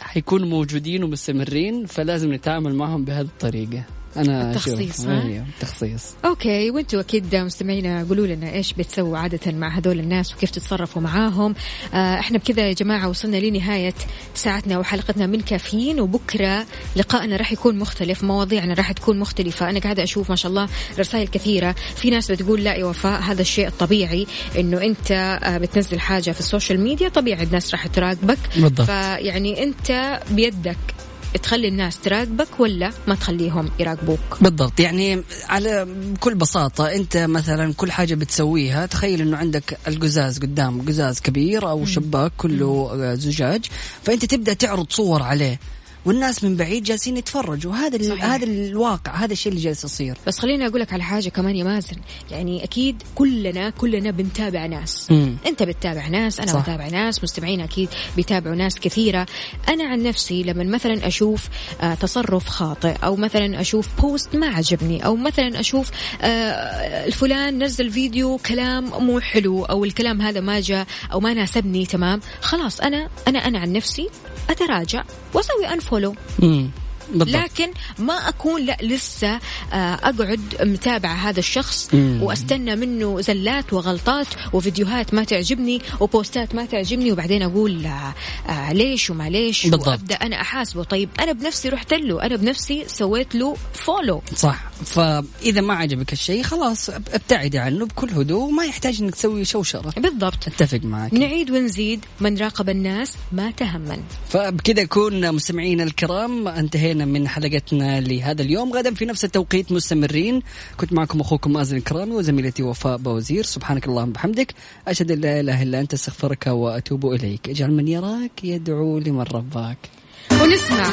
Speaker 2: حيكونوا موجودين ومستمرين فلازم نتعامل معهم بهذه الطريقة. أنا
Speaker 1: التخصيص،. ها؟
Speaker 2: أيوه تخصيص
Speaker 1: أوكي وأنتم أكيد مستمعينا قولوا لنا إيش بتسووا عادة مع هذول الناس وكيف تتصرفوا معاهم آه إحنا بكذا يا جماعة وصلنا لنهاية ساعتنا وحلقتنا من كافيين وبكرة لقائنا راح يكون مختلف مواضيعنا راح تكون مختلفة أنا قاعدة أشوف ما شاء الله رسائل كثيرة في ناس بتقول لا يا وفاء هذا الشيء الطبيعي إنه أنت آه بتنزل حاجة في السوشيال ميديا طبيعي الناس راح تراقبك
Speaker 2: بالضبط.
Speaker 1: فيعني أنت بيدك تخلي الناس تراقبك ولا ما تخليهم يراقبوك؟
Speaker 2: بالضبط يعني على بكل بساطة أنت مثلا كل حاجة بتسويها تخيل أنه عندك القزاز قدام قزاز كبير أو شباك كله آه، زجاج فأنت تبدأ تعرض صور عليه. والناس من بعيد جالسين يتفرجوا هذا ال-. هذا الواقع هذا الشيء اللي جالس يصير
Speaker 1: بس خليني أقول لك على حاجة كمان يا مازن يعني أكيد كلنا كلنا بنتابع ناس
Speaker 2: مم.
Speaker 1: أنت بتتابع ناس أنا
Speaker 2: صح.
Speaker 1: بتابع ناس مستمعين أكيد بيتابعوا ناس كثيرة أنا عن نفسي لما مثلا أشوف آه تصرف خاطئ أو مثلا أشوف بوست ما عجبني أو مثلا أشوف آه الفلان نزل فيديو كلام مو حلو أو الكلام هذا ما جاء أو ما ناسبني تمام خلاص أنا أنا أنا عن نفسي أتراجع وأسوي unfollow
Speaker 2: مم. بالضبط.
Speaker 1: لكن ما أكون لا لسه آه، أقعد متابعه هذا الشخص
Speaker 2: مم.
Speaker 1: وأستنى منه زلات وغلطات وفيديوهات ما تعجبني وبوستات ما تعجبني وبعدين أقول آه، آه، ليش وما ليش
Speaker 2: بالضبط.
Speaker 1: وأبدأ أنا أحاسبه. طيب أنا بنفسي رحت له أنا بنفسي سويت له follow
Speaker 2: صح. فإذا ما عجبك الشيء خلاص ابتعدي عنه بكل هدوء ما يحتاج أنك تسوي شوشرة.
Speaker 1: بالضبط.
Speaker 2: أتفق معك.
Speaker 1: نعيد ونزيد من راقب الناس ما تهمن.
Speaker 2: فبكذا يكون مستمعينا الكرام انتهينا من حلقتنا لهذا اليوم. غدا في نفس التوقيت مستمرين. كنت معكم أخوكم مازن الكرامي وزميلتي وفاء بوزير. سبحانك اللهم وبحمدك. أشهد أن لا إله إلا أنت أستغفرك وأتوب إليك. اجعل من يراك يدعو لمن رباك.
Speaker 1: ونسمع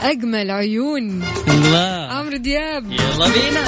Speaker 1: أجمل عيون.
Speaker 2: الله.
Speaker 1: عمرو دياب.
Speaker 2: يلا بينا.